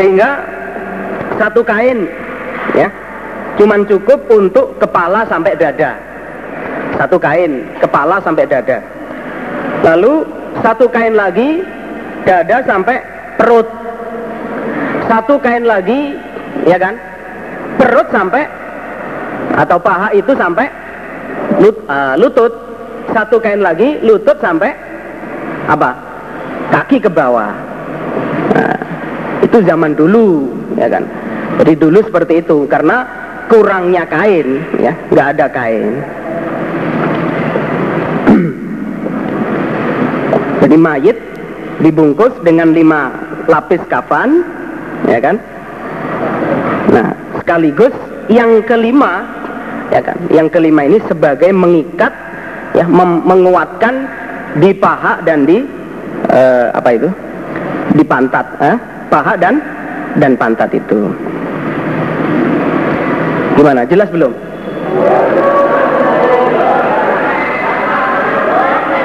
sehingga satu kain ya cuman cukup untuk kepala sampai dada. Satu kain kepala sampai dada. Lalu satu kain lagi dada sampai perut. Satu kain lagi ya kan? Perut sampai atau paha itu sampai lut, uh, lutut. Satu kain lagi lutut sampai apa? Kaki ke bawah itu zaman dulu ya kan? Jadi dulu seperti itu karena kurangnya kain ya nggak ada kain. Jadi mayit dibungkus dengan lima lapis kafan ya kan? Nah sekaligus yang kelima ya kan? Yang kelima ini sebagai mengikat ya menguatkan di paha dan di uh, apa itu? Di pantat eh? Paha dan dan pantat itu. Gimana? Jelas belum?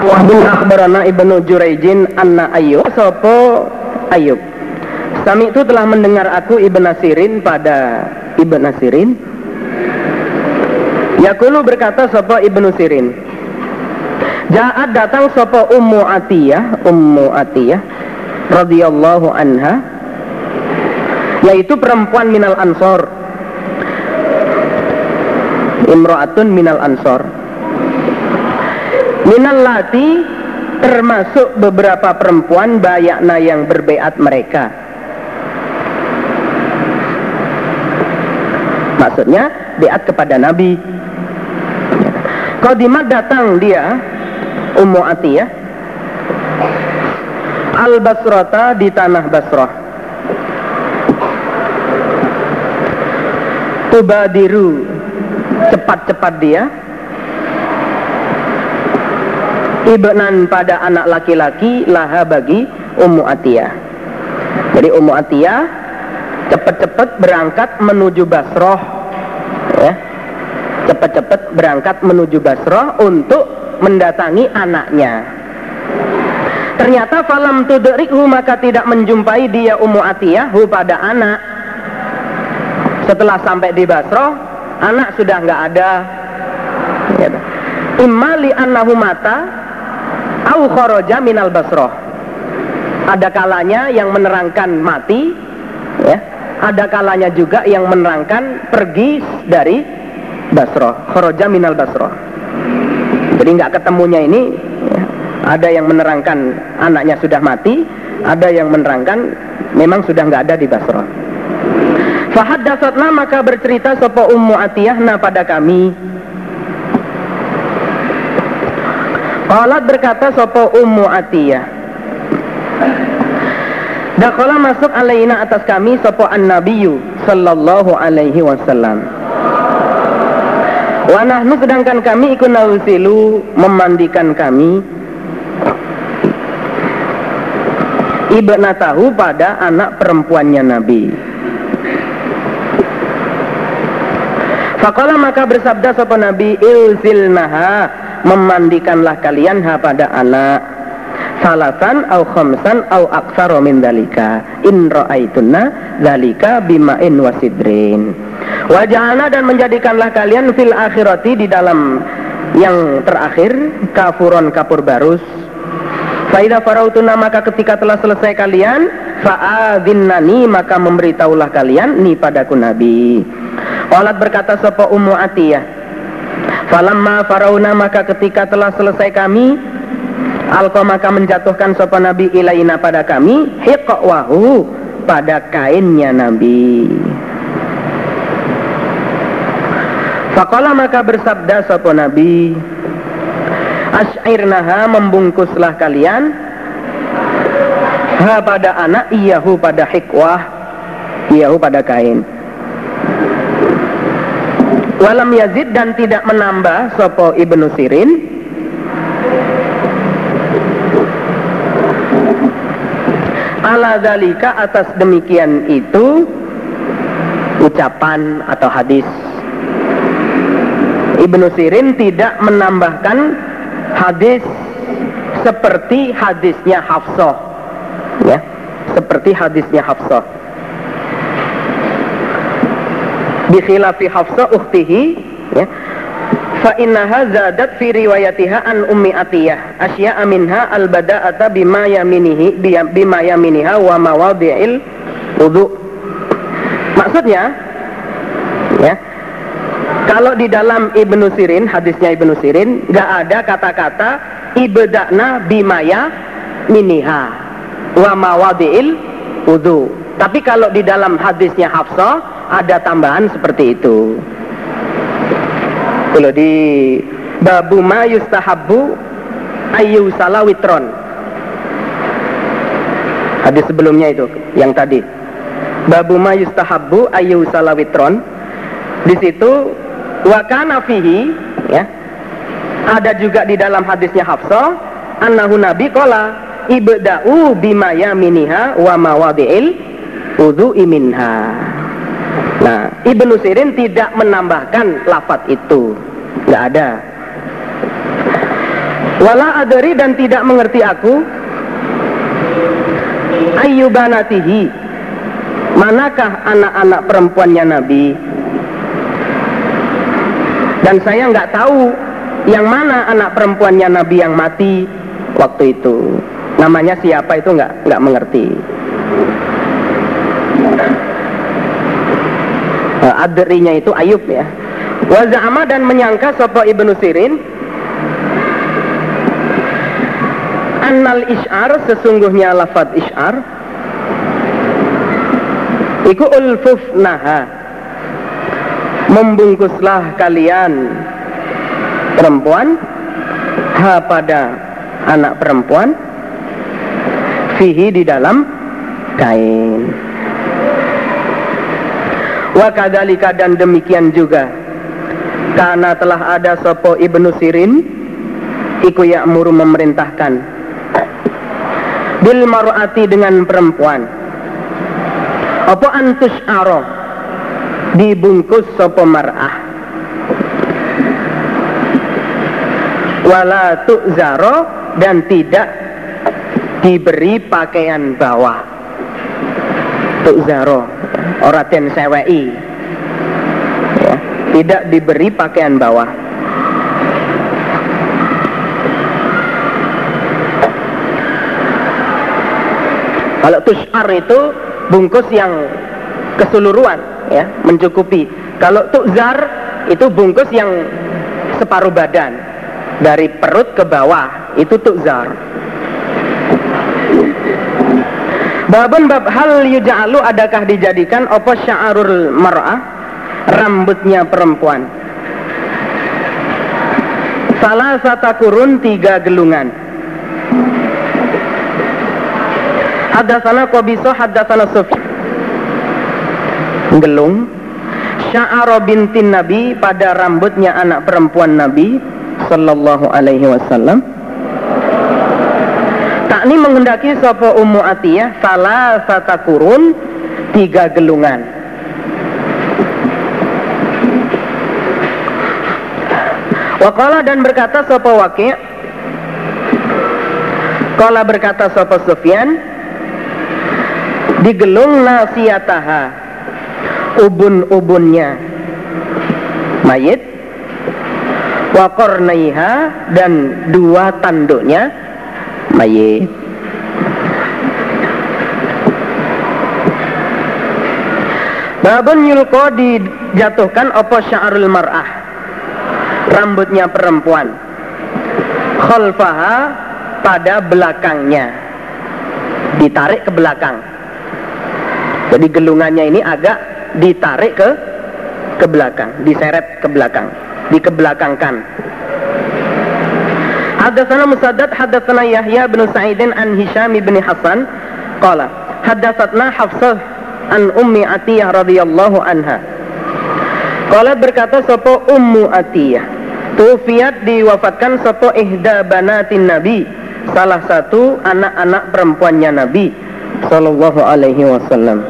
Wahbun akhbarana ibnu Juraijin anna Ayub Sopo Ayub Sami itu telah mendengar aku Ibn Nasirin pada Ibn Nasirin. Yakulu berkata Sopo Ibnu Sirin Ja'at datang Sopo Ummu Atiyah Ummu Atiyah radhiyallahu anha yaitu perempuan minal ansor. Imro'atun minal ansor. Minal lati termasuk beberapa perempuan bayakna yang berbeat mereka. Maksudnya beat kepada Nabi. Kodimat datang dia Ummu Atiyah. Al Basrata di tanah Basrah Tubadiru. Cepat-cepat dia. Ibnan pada anak laki-laki laha bagi Ummu Atiyah. Jadi Ummu Atiyah cepat-cepat berangkat menuju Basrah. Ya. Cepat-cepat berangkat menuju Basrah untuk mendatangi anaknya. Ternyata falam tudrikhu maka tidak menjumpai dia Ummu Atiyah pada anak. Setelah sampai di Basrah, anak sudah nggak ada. Ya. Imma li annahu mata au kharaja minal Basrah. Ada kalanya yang menerangkan mati, ya. Ada kalanya juga yang menerangkan pergi dari Basrah, kharaja minal Basrah. Jadi nggak ketemunya ini ya, ada yang menerangkan anaknya sudah mati, ada yang menerangkan memang sudah nggak ada di Basrah. Fahaddatsatna maka bercerita sapa Ummu Atiyahna pada kami. Qalat berkata sapa Ummu Atiyah. Dakhala masuk alaina atas kami sapa an-nabiyyu sallallahu alaihi wasallam. Wa nahnu sedangkan kami ikut nausilu memandikan kami tahu pada anak perempuannya Nabi. Fakallah maka bersabda sapa Nabi ilzilnaha memandikanlah kalian ha pada anak salasan au khamsan au aksaro min dalika in ra'aitunna dalika bima'in wasidrin Wajahana dan menjadikanlah kalian fil akhirati di dalam yang terakhir kafuron kapur barus. Faidah farautuna maka ketika telah selesai kalian fa'adinnani maka memberitahulah kalian ni padaku Nabi. Walat berkata sapa Ummu Atiyah. Falamma farauna maka ketika telah selesai kami Alqa maka menjatuhkan sapa Nabi ilaina pada kami hiqwahu pada kainnya Nabi. Fakola maka bersabda sopo Nabi Ash'irnaha membungkuslah kalian Ha pada anak iyahu pada hikwah Iyahu pada kain Walam Yazid dan tidak menambah Sopo Ibnu Sirin. Ala dalika atas demikian itu Ucapan atau hadis. Ibnu Sirin tidak menambahkan hadis seperti hadisnya Hafsah. Ya seperti hadisnya Hafsah bi khilafi Hafsah ukhtihi ya. Fa innaha zadat fi riwayatiha an ummi atiyah. Asya'a minha al bada'ata bima yaminihi bima yaminiha wa mawadi'il wudu. Maksudnya ya kalau di dalam Ibnu Sirin hadisnya Ibnu Sirin nggak ada kata-kata ibda'na bimaya miniha wa mawadi'il wudu. Tapi kalau di dalam hadisnya Hafsah ada tambahan seperti itu. Kalau di babu ma yustahabbu ayu salawitron hadis sebelumnya itu yang tadi. Babu ma yustahabbu ayu salawitron di situ wakana fihi ya ada juga di dalam hadisnya Hafsah annahu nabi qala ibda'u bima yaminiha wa mawadi'il wudu'i minha Nah, Ibnu Sirin tidak menambahkan lafat itu. Tidak ada. Wala adari dan tidak mengerti aku. Ayyubanatihi manakah anak-anak perempuannya Nabi? Dan saya nggak tahu yang mana anak perempuannya Nabi yang mati waktu itu. Namanya siapa itu nggak nggak mengerti adrinya itu Ayub ya. Wazama dan menyangka sapa Ibnu Sirin annal isyar sesungguhnya lafad isyar iku ulfufnaha membungkuslah kalian perempuan ha pada anak perempuan fihi di dalam kain Wa kadalika dan demikian juga. Karena telah ada sopo ibnu Sirin Iku ya'muru memerintahkan. Bil mar'ati dengan perempuan. Apa antus aro? Dibungkus sopo mar'ah. Wala tu'zaro Dan tidak diberi pakaian bawah Tu'zaro oraten sewei. Ya, tidak diberi pakaian bawah. Kalau tushar itu bungkus yang keseluruhan ya mencukupi. Kalau tukzar itu bungkus yang separuh badan. Dari perut ke bawah itu tukzar Babun bab hal yuja'alu adakah dijadikan apa sya'arul mar'ah rambutnya perempuan. Salah satu kurun tiga gelungan. Hadasana Qabiso hadasana Sufi. Gelung Sya'aro bintin Nabi pada rambutnya anak perempuan Nabi Sallallahu alaihi wasallam Takni menghendaki sopo ummu atiyah salah satu kurun tiga gelungan. Wakala dan berkata sopo wakil Kala berkata sopo Sufyan Digelung nasiataha Ubun-ubunnya Mayit Wakornaiha Dan dua tanduknya mayit Babun yulko dijatuhkan opo sya'arul mar'ah? Rambutnya perempuan. Khalfaha pada belakangnya. Ditarik ke belakang. Jadi gelungannya ini agak ditarik ke ke belakang. Diseret ke belakang. Dikebelakangkan Hadatsana Musaddad hadatsana Yahya bin Sa'idin an Hisham bin Hasan qala hadatsatna Hafsah an Ummi Atiyah radhiyallahu anha. Qala berkata sapa Ummu Atiyah? Tufiat diwafatkan sapa ihda banatin Nabi salah satu anak-anak perempuannya Nabi sallallahu alaihi wasallam.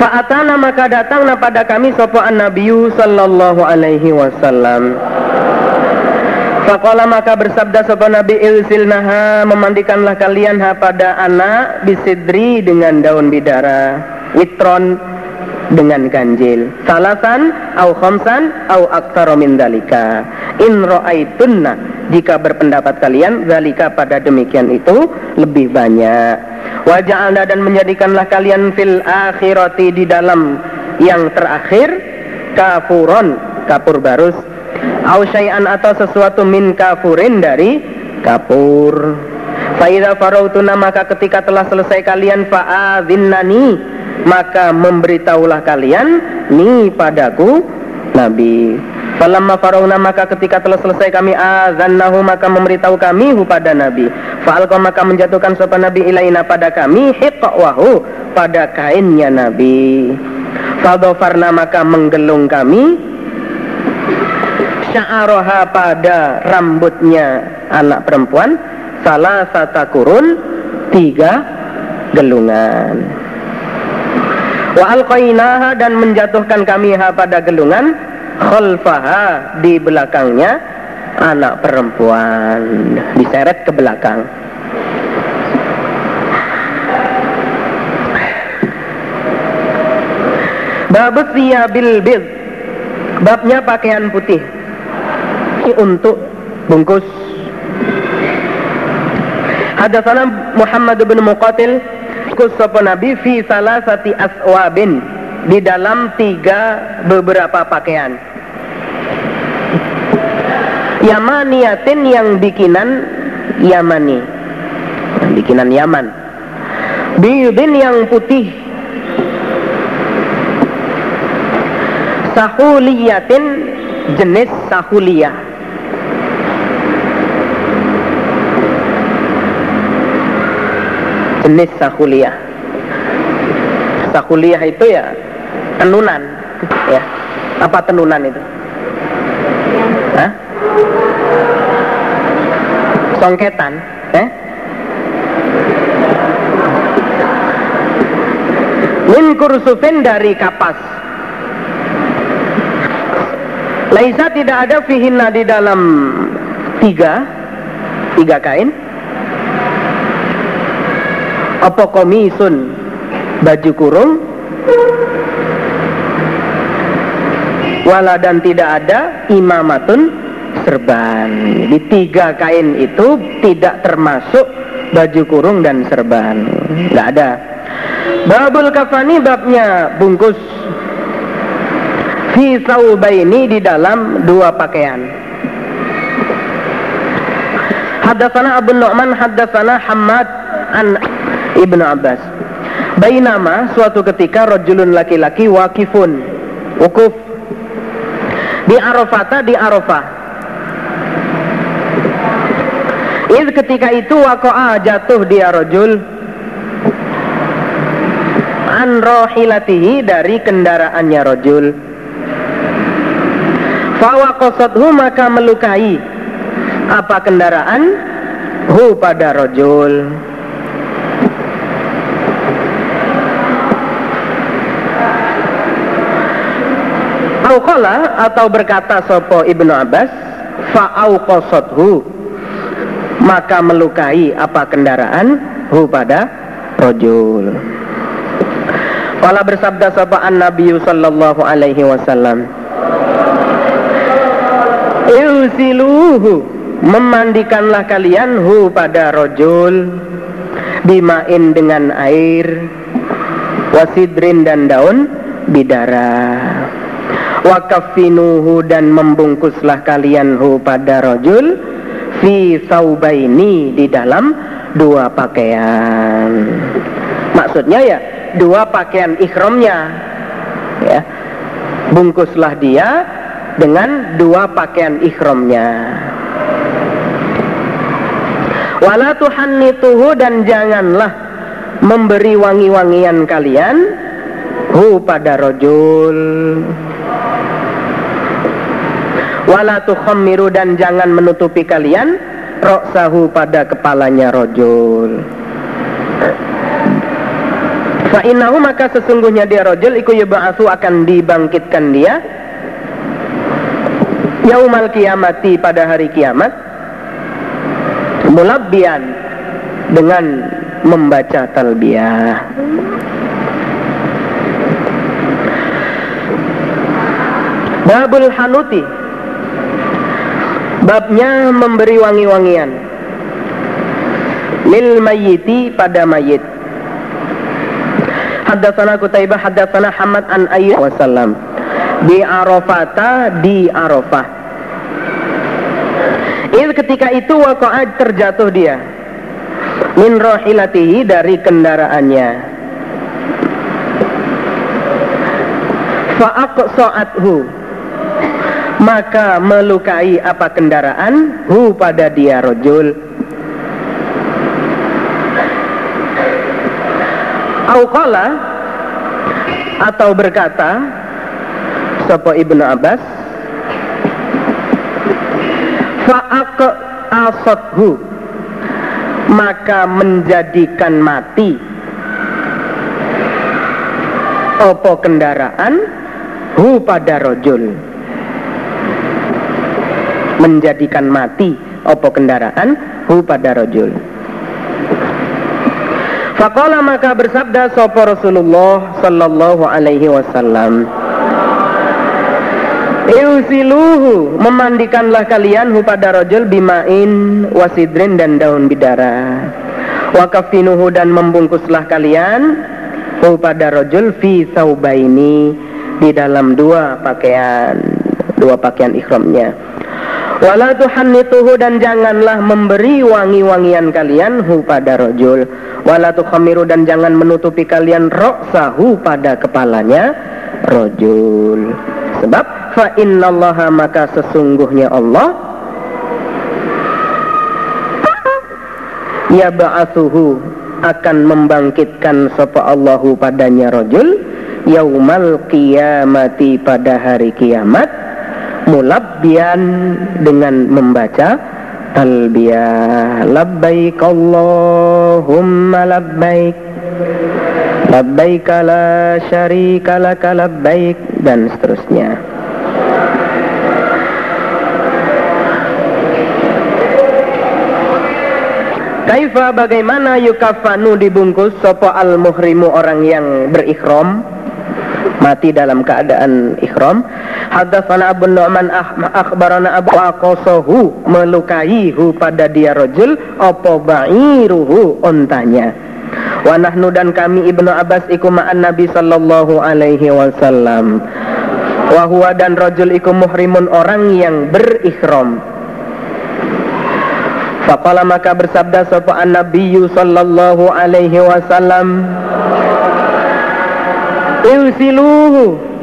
Fa'atana maka datang pada kami sapa an-nabiyyu sallallahu alaihi wasallam Fakola maka bersabda sopan Nabi Ilsilnaha memandikanlah kalian ha pada anak bisidri dengan daun bidara witron dengan ganjil salasan au khamsan au aktsara min dalika in ra'aitunna jika berpendapat kalian zalika pada demikian itu lebih banyak. Wa ja'alna dan menjadikanlah kalian fil akhirati di dalam yang terakhir kafuron kapur barus au syai'an atau sesuatu min kafurin dari kapur Fa'idha farautuna maka ketika telah selesai kalian fa'adhinnani maka memberitahulah kalian ni padaku Nabi Falamma farauna maka ketika telah selesai kami azannahu maka memberitahu kami hu pada Nabi. Fa'alqa maka menjatuhkan sopan Nabi ilaina pada kami hiqwahu pada kainnya Nabi. Fadhafarna maka menggelung kami sya'aroha pada rambutnya anak perempuan salah satu kurun tiga gelungan. Wa alqainaha dan menjatuhkan kami ha pada gelungan khalfaha di belakangnya anak perempuan. Diseret ke belakang. Bab bil bid Babnya pakaian putih Ini untuk bungkus Hadatsana Muhammad bin Muqatil sapa Nabi fi salah sati aswabin di dalam tiga beberapa pakaian. Yamaniyatin yang bikinan Yamani. Bikinan Yaman. Biyudin yang putih. Sahuliyatin jenis sahuliyah. Jenis sakuliah. Sakuliah itu ya tenunan ya. Apa tenunan itu? Hah? songketan eh min kursufin dari kapas. Laisa tidak ada fihinna di dalam tiga tiga kain apa komisun baju kurung? Wala dan tidak ada imamatun serban. Di tiga kain itu tidak termasuk baju kurung dan serban. Nggak ada. Babul kafani babnya bungkus. Fi saubaini di dalam dua pakaian. Haddatsana Abu Nu'man haddatsana Hammad an Ibnu Abbas. Bainama suatu ketika rojulun laki-laki wakifun wukuf di Arafata di Arafah. Id ketika itu wakoa jatuh dia rojul an rohilatihi dari kendaraannya rojul. Fawakosathu maka melukai apa kendaraan hu pada rojul. Auqala atau berkata sopo Ibnu Abbas fa'auqasathu. Maka melukai apa kendaraan? Hu pada rojul. Wala bersabda an Nabi sallallahu alaihi wasallam Ilsiluhu memandikanlah kalian hu pada rojul bimain dengan air wasidrin dan daun bidara wakafinuhu dan membungkuslah kalian hu pada rojul fi saubaini di dalam dua pakaian. Maksudnya ya dua pakaian ikhramnya. Ya. Bungkuslah dia dengan dua pakaian ikhramnya. Wala tuhannituhu dan janganlah memberi wangi-wangian kalian hu pada rojul wala tukhammiru dan jangan menutupi kalian. Roksahu pada kepalanya rojul. Fa innahu maka sesungguhnya dia rojul iku yub'atsu akan dibangkitkan dia. Yaumal kiamati pada hari kiamat. Mulabbian dengan membaca talbiyah. Babul Hanuti Babnya memberi wangi-wangian. Lil mayiti pada mayit. Haddatsana Kutaibah haddatsana Hamad an Ayyub wasallam. Di Arafata di Arafah. Il ketika itu waqa'a terjatuh dia. Min rohilatihi dari kendaraannya. Fa'aqsa'athu maka melukai apa kendaraan? Hu pada dia rojul. Auqala atau berkata Sopo Ibnu Abbas Fa'aq asathu. Maka menjadikan mati. Opo kendaraan? Hu pada rojul Menjadikan mati Opo kendaraan Hu pada rojul Fakola maka bersabda sopo Rasulullah Sallallahu alaihi wasallam Ilsiluhu memandikanlah kalian hu pada rojul bimain wasidrin dan daun bidara. Wakafinuhu dan membungkuslah kalian hu pada rojul fi saubaini di dalam dua pakaian dua pakaian ikhramnya. Wala tuhannituhu dan janganlah memberi wangi-wangian kalian hu pada rojul. Wala tukhamiru dan jangan menutupi kalian roksahu pada kepalanya rojul. Sebab fa innallaha maka sesungguhnya Allah ya ba'athuhu akan membangkitkan sapa Allahu padanya rajul yaumal qiyamati pada hari kiamat mulabbian dengan membaca talbiyah labbaik Allahumma labbaik labbaik la syarika laka labbaik dan seterusnya. Kaifa bagaimana yukafanu dibungkus? Sopo al muhrimu orang yang berikhram mati dalam keadaan ikhram hadatsana Abu Nu'man akhbarana Abu Aqasahu. Melukaihu pada dia rajul apa ba'iruhu ontanya. Wa nahnu dan kami Ibnu Abbas iku ma'an Nabi sallallahu alaihi wasallam. Wa huwa dan rajul iku muhrimun orang yang berikhram Faqala maka bersabda sapa an-nabiyyu sallallahu alaihi wasallam? Ilsiluhu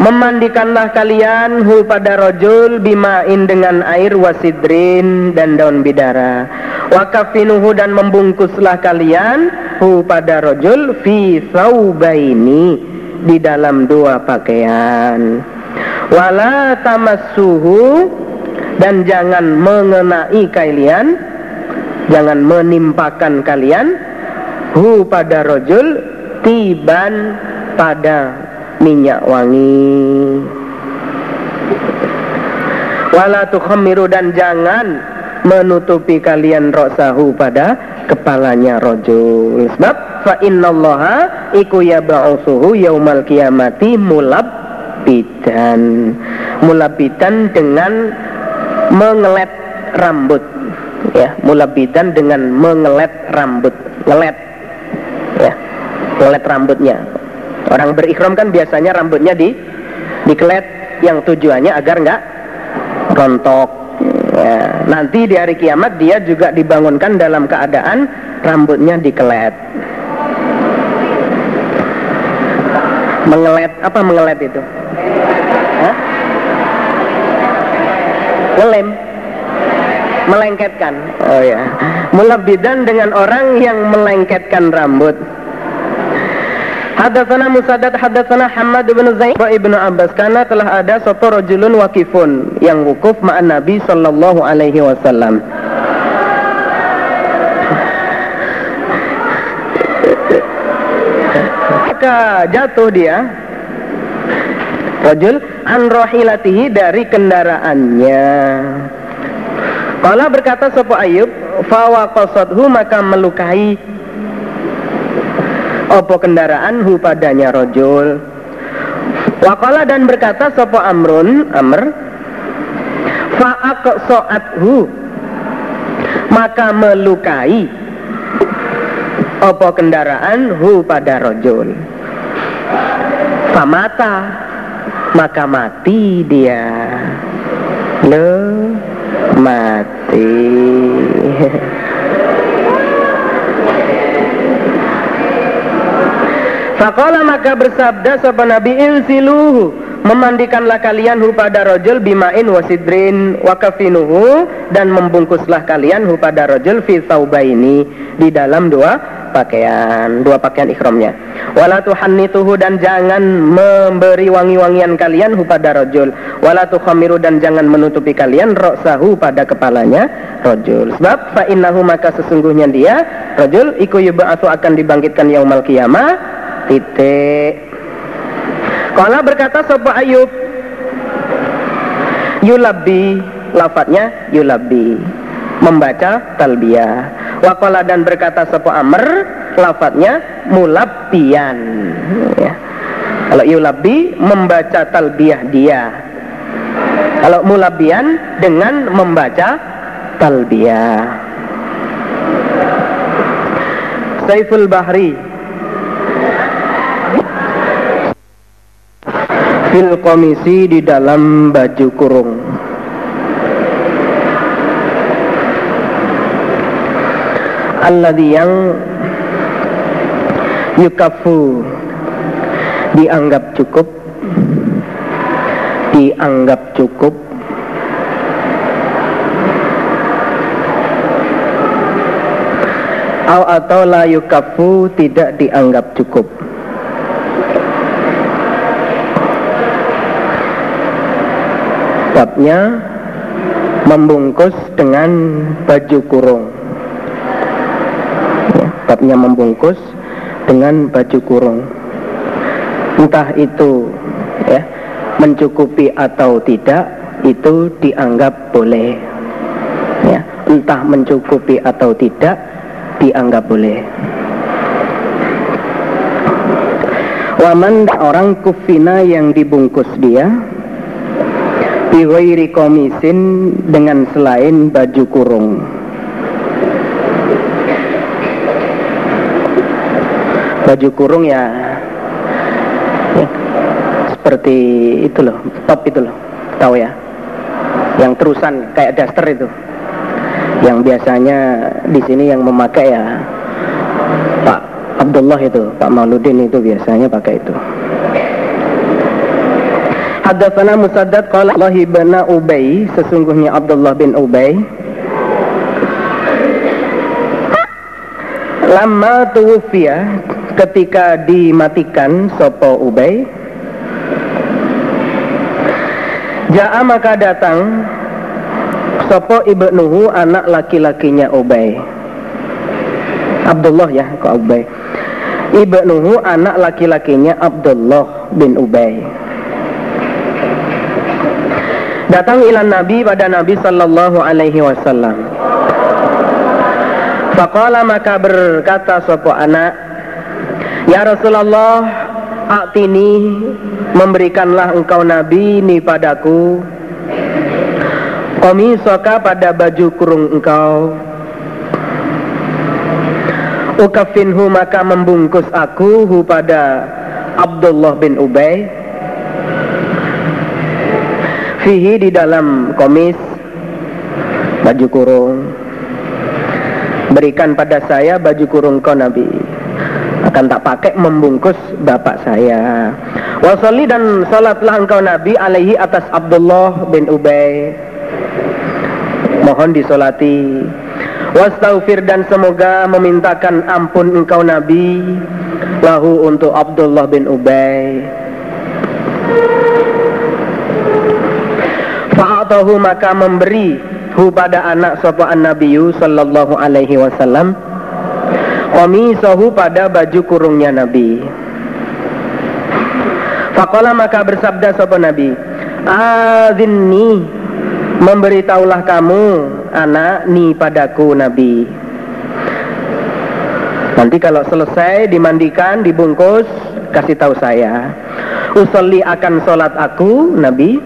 Memandikanlah kalian hu pada rojul bimain dengan air wasidrin dan daun bidara. Wakafinuhu dan membungkuslah kalian hu pada rojul fi saubaini di dalam dua pakaian. Wala tamassuhu dan jangan mengenai kalian jangan menimpakan kalian hu pada rojul tiban pada minyak wangi. Wala tukhamiru dan jangan menutupi kalian roksahu pada kepalanya rojul. Sebab fa innallaha iku yab'usuhu yaumal kiamati mulabbidan mulabbidan dengan mengelet rambut. Ya mulabidan dengan mengelet rambut. Ngelet. Ya ngelet rambutnya orang berikhram kan biasanya rambutnya di dikelet yang tujuannya agar nggak rontok ya. nanti di hari kiamat dia juga dibangunkan dalam keadaan rambutnya dikelet mengelet apa mengelet itu Hah? ngelem melengketkan. Oh ya. Mulabidan dengan orang yang melengketkan rambut. Hadatsana Musaddad hadatsana Hamad bin Zaid wa Ibnu Abbas karena telah ada sapa rajulun wakifun yang wukuf ma'an Nabi sallallahu alaihi wasallam. Maka jatuh dia rajul an rohilatihi dari kendaraannya. Kala berkata sopo Ayub, fawaqasathu maka melukai opo kendaraan hu padanya rojul. Waqala dan berkata sopo Amrun? Amr. Fa'aqso'athu Maka melukai Opo kendaraan hu pada rojul Famata Maka mati dia. Le Mati Fakola maka bersabda sapa Nabi ilsiluhu memandikanlah kalian hu pada rojul bimain wasidrin wakafinuhu dan membungkuslah kalian hu pada rojul fi ini di dalam dua pakaian dua pakaian ikhramnya. Wala tuhannituhu dan jangan memberi wangi-wangian kalian hu pada rojul wala tukhamiru dan jangan menutupi kalian roksahu pada kepalanya rojul sebab fa innahu maka sesungguhnya dia rojul iku yub'atsu akan dibangkitkan yaumal qiyamah titik. Kala berkata Sopo Ayub Yulabi Lafadnya Yulabi Membaca talbiyah. Wakola dan berkata Sopo Amr Lafadnya Mulabian ya. Kalau Yulabi Membaca talbiyah dia. Kalau mulabian Dengan membaca talbiyah. Saiful Bahri fil komisi di dalam baju kurung. Alladhi yang yukafu dianggap cukup dianggap cukup. Atau la yukafu tidak dianggap cukup babnya membungkus dengan baju kurung. Ya, babnya membungkus dengan baju kurung. Entah itu ya mencukupi atau tidak itu dianggap boleh. Ya entah mencukupi atau tidak dianggap boleh. Waman orang kufina yang dibungkus dia biwairi komisin dengan selain baju kurung. Baju kurung ya, ya seperti itu loh top itu loh tahu ya? Yang terusan kayak daster itu. Yang biasanya di sini yang memakai ya Pak Abdullah itu Pak Mauludin itu biasanya pakai itu Hadatsana Musaddad qala Allah bin Ubay sesungguhnya Abdullah bin Ubay. Lama tuwfiya ketika dimatikan sopo Ubay Ja'a maka datang sopo ibnuhu anak laki-lakinya Ubay. Abdullah ya kok Ubay? Ibnuhu anak laki-lakinya Abdullah bin Ubay datang ilan Nabi pada Nabi sallallahu alaihi wasallam. Faqala maka berkata sopo anak, Ya Rasulullah, aktini memberikanlah engkau Nabi ini padaku. Soka pada baju kurung engkau. Ukafinhu maka membungkus aku hu pada Abdullah bin Ubay fihi di dalam komis baju kurung. Berikan pada saya baju kurung kau Nabi. Akan tak pakai membungkus bapak saya. Wasali dan salatlah engkau Nabi alaihi atas Abdullah bin Ubay. Mohon disolati. Wastaghfir dan semoga memintakan ampun engkau Nabi lahu untuk Abdullah bin Ubay fa'atahu maka memberi hu pada anak sapa Nabiyu sallallahu alaihi wasallam qamisahu pada baju kurungnya Nabi. Faqala maka bersabda sapa Nabi Azinni Memberitahulah kamu anak ni padaku Nabi. Nanti kalau selesai dimandikan, dibungkus, kasih tahu saya usolli akan solat aku Nabi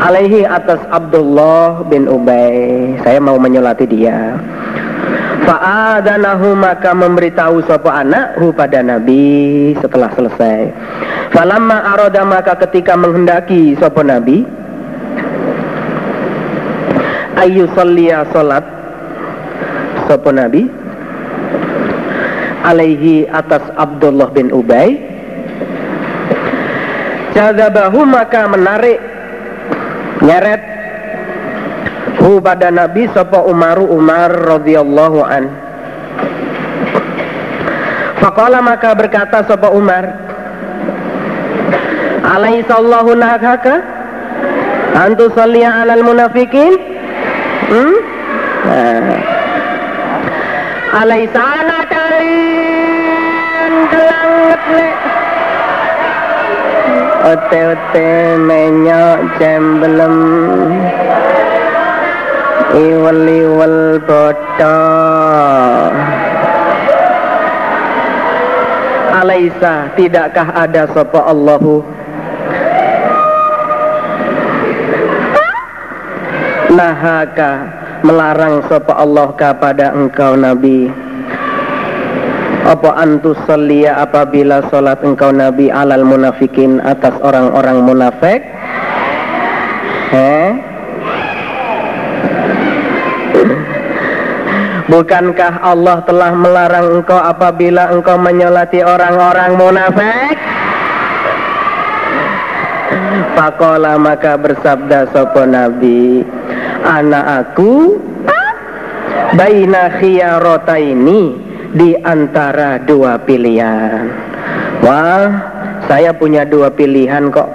alaihi atas Abdullah bin Ubay. Saya mau menyolati dia. Fa'adanahu maka memberitahu sopo hu pada Nabi setelah selesai. Falamma aroda maka ketika menghendaki sopo Nabi ayu salliya solat sopo Nabi alaihi atas Abdullah bin Ubay. Jadabahu maka menarik nyeret hu pada Nabi sapa Umaru Umar radhiyallahu an Faqala maka berkata sapa Umar Alaihissallahu nahaka Antu salliya alal munafikin Hmm? Nah. Alaisana kalian kelanget le Ote-ote menyok cembelem iwal-iwal bodo Alaisa tidakkah ada sopa Allahu? Nahaka melarang sopa Allah kepada engkau Nabi apa antus salia apabila solat engkau Nabi alal munafikin atas orang-orang munafik eh Bukankah Allah telah melarang engkau apabila engkau menyolati orang-orang munafik? Pakola maka bersabda sopo Nabi Anak aku Baina khiyarota ini Di antara dua pilihan. Wah saya punya dua pilihan kok.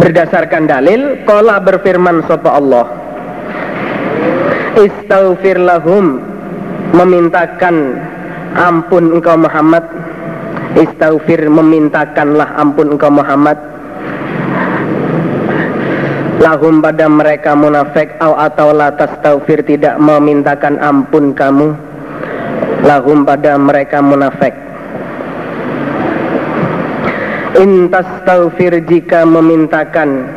Berdasarkan dalil Kola berfirman sopa Allah. Istaghfir lahum Memintakan ampun engkau Muhammad. Istaghfir memintakanlah ampun engkau Muhammad Lahum pada mereka munafik Au atau latas taufir tidak memintakan ampun kamu. Lahum pada mereka munafik. Intas taufir jika memintakan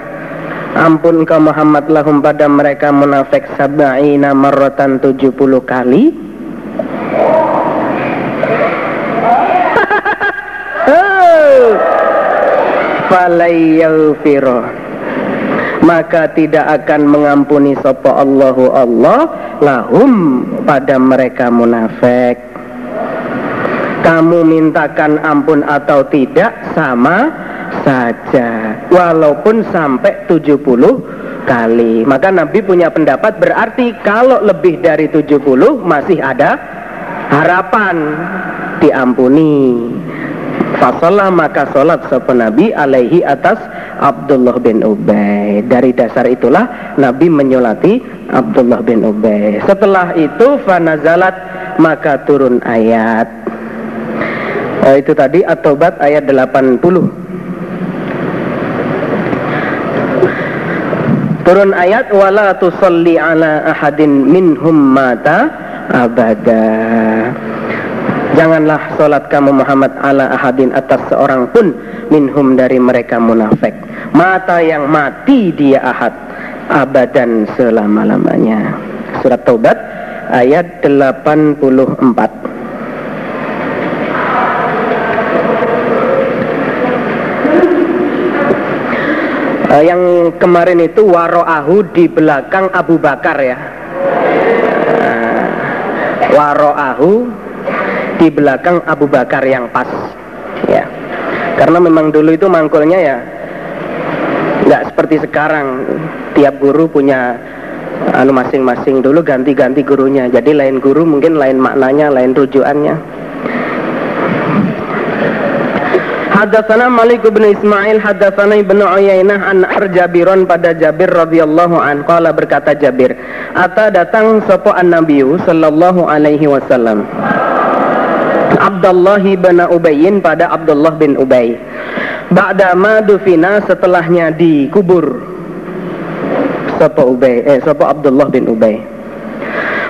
Ampun ke Muhammad lahum pada mereka munafik. Sab'ina marratan 70 kali. Falayyawfiro Maka tidak akan mengampuni Sopo Allahu Allah Lahum pada mereka munafik. Kamu mintakan ampun atau tidak sama saja walaupun sampai 70 kali. Maka Nabi punya pendapat berarti kalau lebih dari 70 masih ada harapan diampuni Fasolah maka sholat sopan Nabi alaihi atas Abdullah bin Ubay. Dari dasar itulah Nabi menyolati Abdullah bin Ubay. Setelah itu fanazalat maka turun ayat. Uh, itu tadi At-Taubat ayat 80 turun ayat wala tusalli ala ahadin minhum mata abada Janganlah solat kamu Muhammad ala ahadin atas seorang pun minhum dari mereka munafik. Mata yang mati dia ahad abadan selama-lamanya. Surat Taubat ayat 84. uh, yang kemarin itu waroahu di belakang Abu Bakar ya uh, waroahu di belakang Abu Bakar yang pas. Ya. Karena memang dulu itu mangkulnya ya nggak seperti sekarang. Tiap guru punya anu masing-masing. Dulu ganti-ganti gurunya. Jadi lain guru mungkin lain maknanya lain rujukannya. Hadatsana Malik bin Ismail hadatsana Ibnu Uyainah an Arjabiron pada Jabir radhiyallahu an. Qala berkata Jabir ata datang sapa an-nabiy sallallahu alaihi wasallam Abdullah bin Ubayyin pada Abdullah bin Ubay. Ba'da ma dufina setelahnya dikubur. Sapa Ubay eh sapa Abdullah bin Ubay.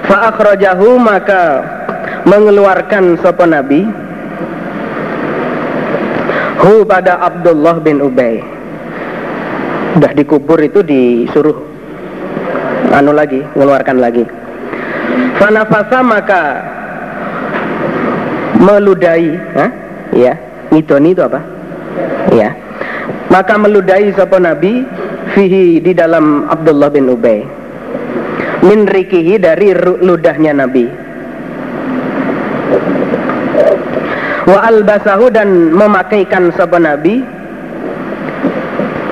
Fa akhrajahu maka mengeluarkan sapa Nabi. Hu pada Abdullah bin Ubay. Udah dikubur itu disuruh anu lagi mengeluarkan lagi. Fanafasa maka meludahi Hah? ya ngidoni itu apa? Ya. Maka meludahi sapa nabi? Fihi di dalam Abdullah bin Ubay. Min rikihi dari ludahnya nabi. Wa albasahu dan memakaikan sapa nabi?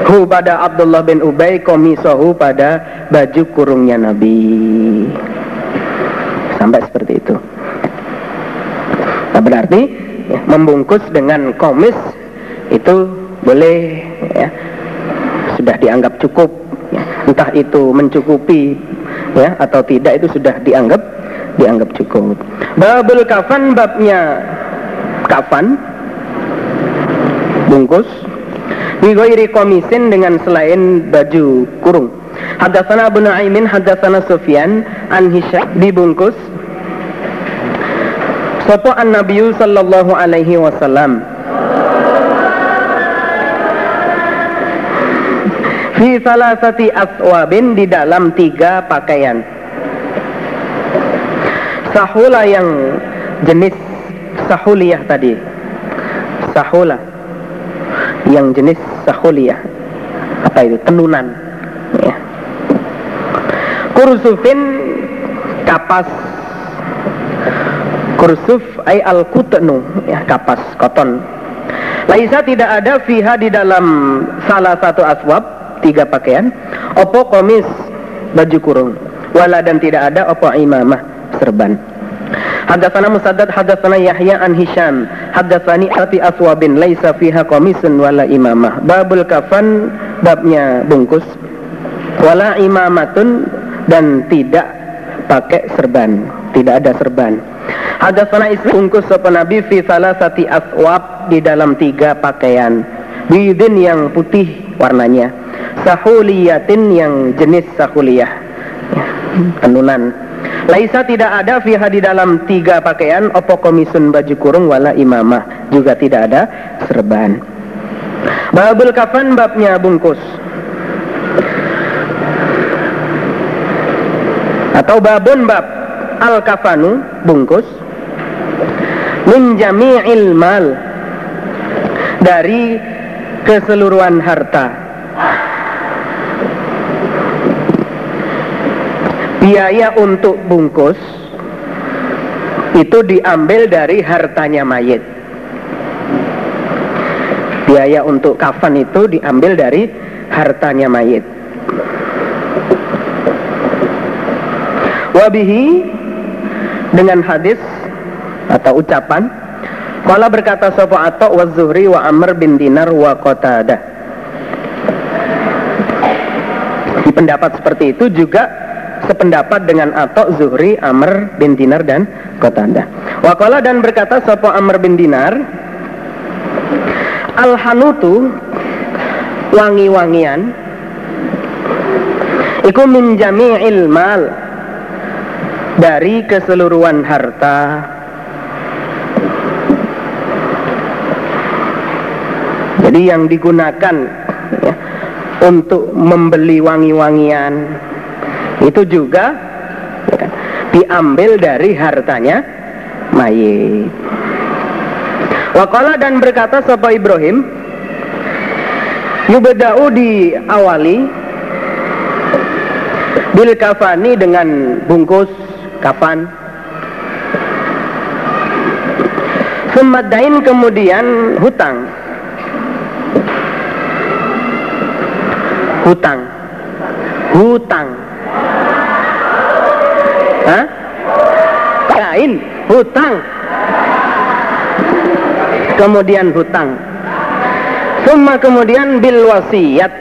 Hu pada Abdullah bin Ubay komisahu pada baju kurungnya nabi. Sampai seperti itu nah, berarti? Ya, membungkus dengan komis itu boleh ya. Sudah dianggap cukup ya. entah itu mencukupi ya atau tidak itu sudah dianggap dianggap cukup. Babul kafan babnya. Kafan? Bungkus? Bigoiri komisin dengan selain baju kurung. Hadatsana Abu Nuaimin hadatsana Sufyan an dibungkus Sapa an Nabi sallallahu alaihi wasallam. Fi salasati aswabin di dalam tiga pakaian. Sahula yang jenis sahuliyah tadi. Sahula. Yang jenis sahuliyah. Apa itu? Tenunan. Ya. kursufin kapas kursuf ay al kutnu ya kapas koton. Laisa tidak ada fiha di dalam salah satu aswab tiga pakaian. Opo komis baju kurung. Wala dan tidak ada opo imamah serban. Hadatsana Musaddad hadatsana Yahya an Hisham. Hadatsani ati aswabin laisa fiha qamisun wala imamah. Babul kafan babnya bungkus. Wala imamatun dan tidak pakai serban, tidak ada serban. Hadatsana ismi bungkus sapa Nabi fi salasati aswab di dalam tiga pakaian. Bidin yang putih warnanya. Sahuliyatin yang jenis sahuliyah. Ya, tenunan Laisa tidak ada fiha di dalam tiga pakaian opo komisun baju kurung wala imamah juga tidak ada serban. Babul kafan babnya bungkus. Atau babun bab al kafanu bungkus min jami'il mal dari keseluruhan harta biaya untuk bungkus itu diambil dari hartanya mayit. Biaya untuk kafan itu diambil dari hartanya mayit. Wabihi dengan hadis atau ucapan Kala berkata Sopo Atok wa Zuhri wa Amr bin Dinar wa Qatada Di pendapat seperti itu juga sependapat dengan Atok, Zuhri, Amr bin Dinar dan Qatadah. Wakala dan berkata sopo Amr bin Dinar, Al-Hanutu wangi-wangian iku minjami ilmal dari keseluruhan harta jadi yang digunakan ya, untuk membeli wangi-wangian itu juga ya diambil dari hartanya mayit. Wakala dan berkata sapa Ibrahim Yubeda'u diawali Bil kafani dengan bungkus kafan Sumadain kemudian hutang Hutang Hutang Hah? Kain, hutang. Kemudian hutang. Summa kemudian bil wasiat.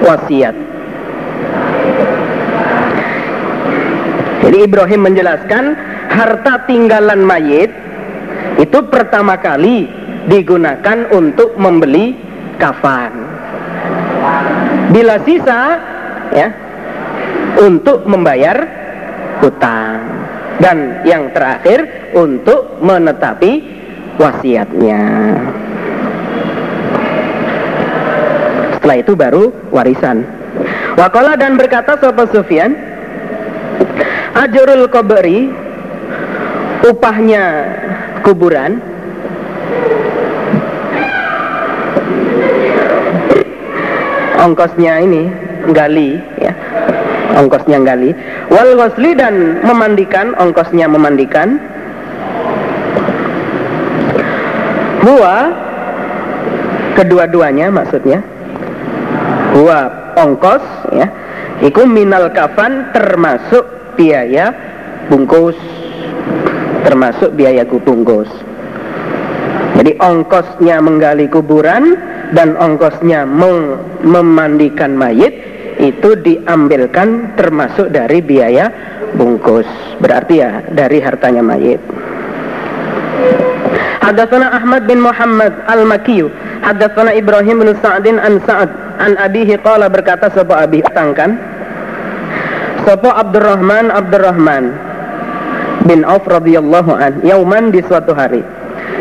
Wasiat. Jadi Ibrahim menjelaskan harta tinggalan mayit itu pertama kali digunakan untuk membeli kafan. Bila sisa ya untuk membayar hutang. Dan yang terakhir untuk menetapi wasiatnya. Setelah itu baru warisan. Wakola dan berkata Sopo Sufyan Ajurul kubri Upahnya kuburan. Ongkosnya ini Gali ya. Ongkosnya gali. Wal ghusli dan memandikan Ongkosnya memandikan. Huwa Kedua-duanya maksudnya. Huwa ongkos ya. Iku minal kafan termasuk biaya bungkus termasuk biaya bungkus. Jadi ongkosnya menggali kuburan dan ongkosnya mem memandikan mayit itu diambilkan termasuk dari biaya bungkus. Berarti ya dari hartanya mayit. Hadatsana Ahmad bin Muhammad Al-Makiyu Hadatsana Ibrahim bin Sa'din an Sa'ad an abihi qala berkata sapa abi tangkan sapa Abdurrahman Abdurrahman bin Auf radhiyallahu an yauman di suatu hari.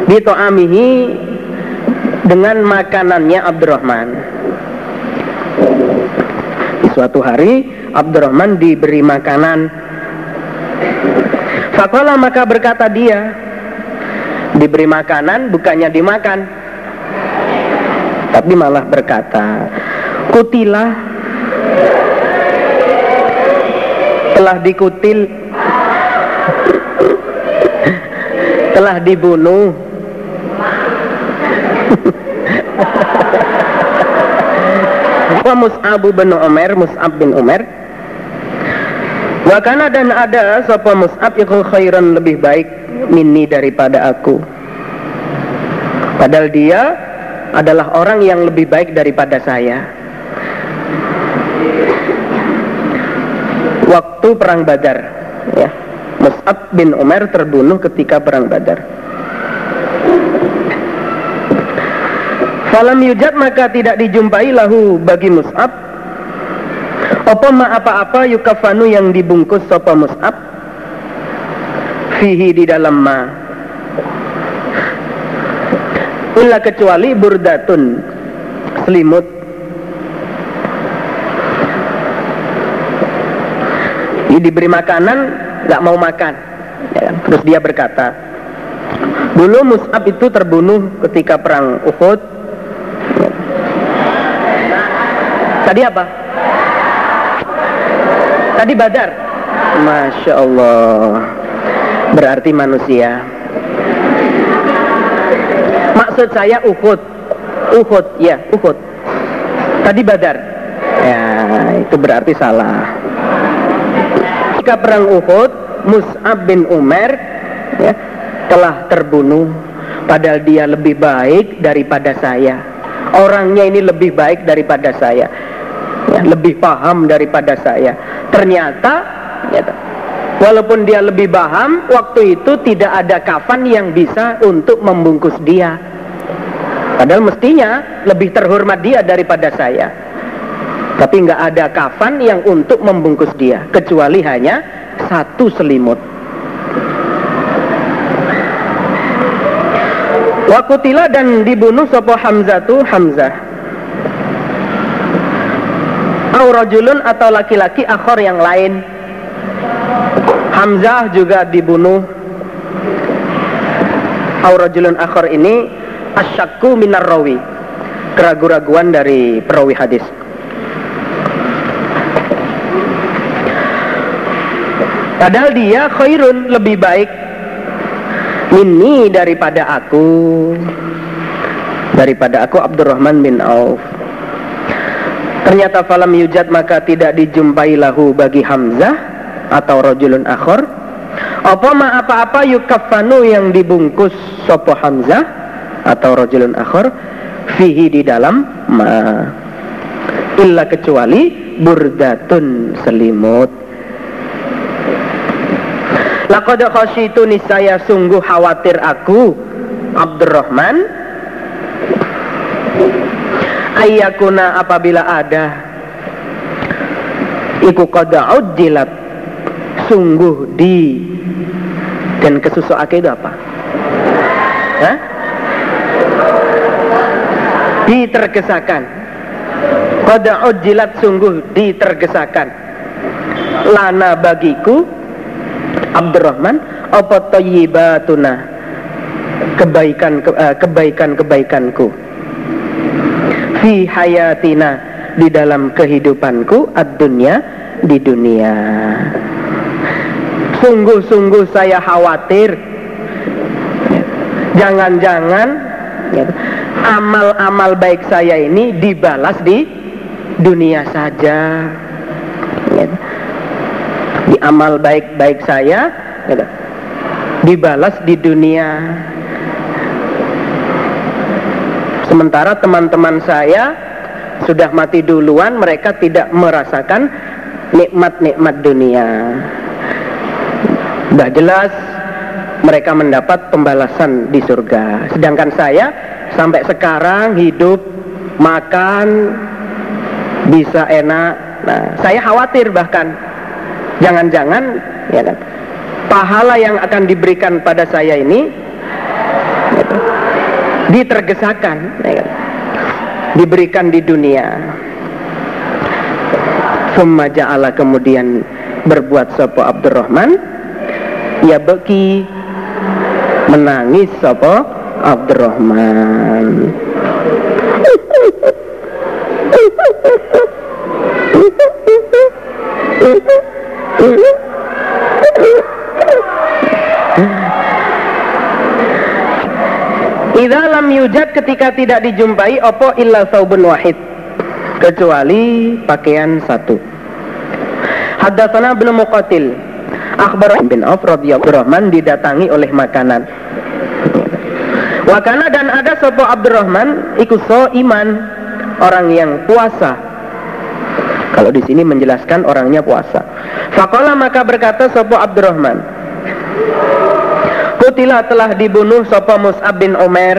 Di to'amihi dengan makanannya Abdurrahman. Di suatu hari Abdurrahman diberi makanan. Fakola maka berkata dia diberi makanan bukannya dimakan tapi malah berkata kutilah telah dikutil telah dibunuh Wa Mus'ab bin Umar, Mus'ab bin Umar Wakana dan ada sapa Mus'ab iku khairan lebih baik minni daripada aku. Padahal dia adalah orang yang lebih baik daripada saya. Waktu perang Badar, ya. Mus'ab bin Umar terbunuh ketika perang Badar. Falam yujad maka tidak dijumpai lahu bagi Mus'ab Apa ma apa-apa yukafanu yang dibungkus sopa Mus'ab fihi di dalam ma illa kecuali burdatun selimut Ini diberi makanan nggak mau makan. Ya kan? terus dia berkata dulu Mus'ab itu terbunuh ketika perang Uhud. Tadi apa? Tadi Badar. Masya Allah. Berarti manusia. Maksud saya Uhud. Uhud ya Uhud. Tadi Badar. Ya itu berarti salah jika perang Uhud Mus'ab bin Umar ya, telah terbunuh padahal dia lebih baik daripada saya orangnya ini lebih baik daripada saya ya, lebih paham daripada saya ternyata ya, Walaupun dia lebih paham, waktu itu tidak ada kafan yang bisa untuk membungkus dia. Padahal mestinya lebih terhormat dia daripada saya. Tapi nggak ada kafan yang untuk membungkus dia, kecuali hanya satu selimut. Wakutila dan dibunuh sopo Hamzah tu Hamzah. Aurajulun atau laki-laki akhor yang lain Hamzah juga dibunuh Aurajulun akhir ini asyakku minar rawi keraguan-raguan dari perawi hadis Padahal dia khairun lebih baik. Ini daripada aku. Daripada aku Abdurrahman bin Auf. Ternyata falam yujad maka tidak dijumpai lahu bagi Hamzah atau rojulun akhor. Apa ma apa-apa yukafanu yang dibungkus sopo Hamzah atau rojulun akhor fihi di dalam ma. Illa kecuali burdatun selimut Laqad khasyitu nisaya sungguh khawatir aku Abdurrahman Ayakuna apabila ada Iku qada ujilat sungguh di dan kesusuake itu apa? Hah? Ditergesakan pada ujilat sungguh ditergesakan lana bagiku Abdurrahman apa tayyibatuna? Kebaikan ke, uh, kebaikan kebaikanku fi hayatina di dalam kehidupanku ad-dunya di dunia. Sungguh-sungguh saya khawatir. Jangan-jangan amal-amal baik saya ini dibalas di dunia saja di amal baik-baik saya gitu, dibalas di dunia. Sementara teman-teman saya sudah mati duluan mereka tidak merasakan nikmat-nikmat dunia. Sudah jelas mereka mendapat pembalasan di surga. Sedangkan saya sampai sekarang hidup makan bisa enak. Nah saya khawatir bahkan Jangan-jangan ya kan, pahala yang akan diberikan pada saya ini ya kan, ditergesakan, ya kan, diberikan di dunia. Summa ja'ala kemudian berbuat sopo Abdurrahman. Ya beki menangis sopo Abdurrahman Idza lam yujad ketika tidak dijumpai opo illa saubun wahid kecuali pakaian satu. Haddatsana bin Muqatil Akhbar bin Auf radhiyallahu Rahman didatangi oleh makanan. Wakana dan ada sopo Abdurrahman ikut so iman orang yang puasa. Kalau di sini menjelaskan orangnya puasa. Fakola maka berkata sopo Abdurrahman. Kutila telah dibunuh sopa Mus'ab bin Umar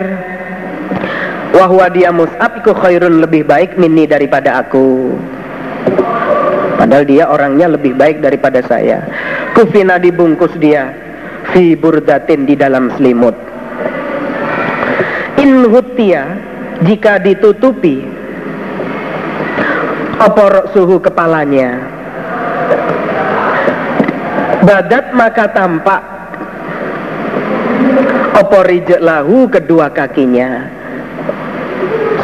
Wahwa dia Mus'ab iku khairun lebih baik mini daripada aku Padahal dia orangnya lebih baik daripada saya Kufina dibungkus dia Fi burdatin di dalam selimut In hutia Jika ditutupi Opor suhu kepalanya. Badat maka tampak. Opo lahu kedua kakinya.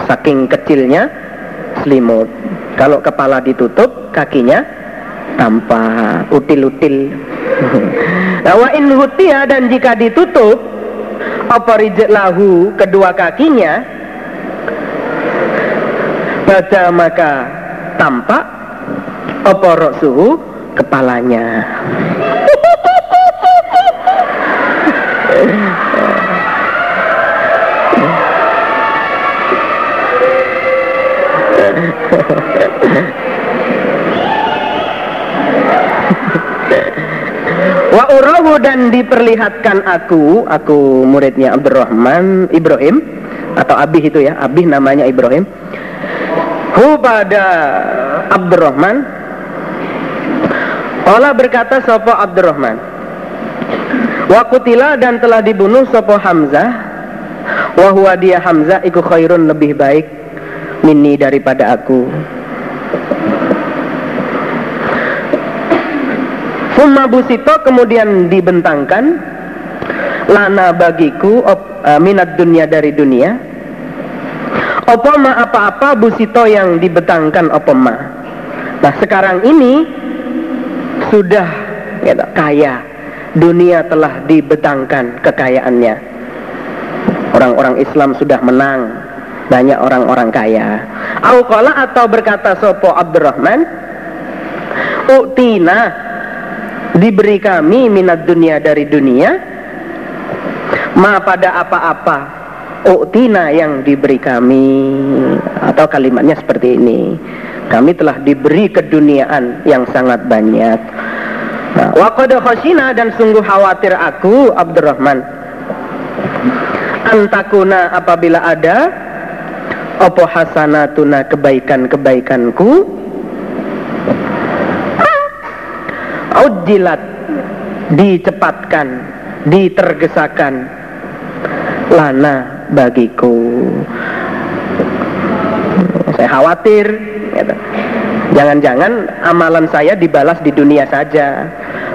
Saking kecilnya selimut. Kalau kepala ditutup kakinya tanpa util-util. Wa in hutia dan jika ditutup Opo lahu kedua kakinya Baca maka tampak Opo suhu kepalanya Wa urahu dan diperlihatkan aku, aku muridnya Abdurrahman Ibrahim atau Abih itu ya, Abih namanya Ibrahim. Hu pada Abdurrahman. Allah berkata sopo Abdurrahman? Wa kutila dan telah dibunuh sopo Hamzah. Wahwa dia Hamzah iku khairun lebih baik Mini daripada aku. Summa busito kemudian dibentangkan. Lana bagiku op, uh, minat dunia dari dunia. Opoma apa-apa busito yang dibentangkan opoma. Nah sekarang ini sudah ya, kaya. Dunia telah dibentangkan kekayaannya. Orang-orang Islam sudah menang. Banyak orang-orang kaya. Aukola atau berkata Sopo Abdurrahman. Uktina diberi kami minat dunia dari dunia ma pada apa-apa uktina yang diberi kami atau kalimatnya seperti ini. Kami telah diberi keduniaan yang sangat banyak. Nah, waqad khasina dan sungguh khawatir aku Abdurrahman. Antakuna apabila ada opo hasanatuna kebaikan-kebaikanku? Ujilat dicepatkan ditergesakan. Lana bagiku. Saya khawatir gitu. jangan-jangan amalan saya dibalas di dunia saja.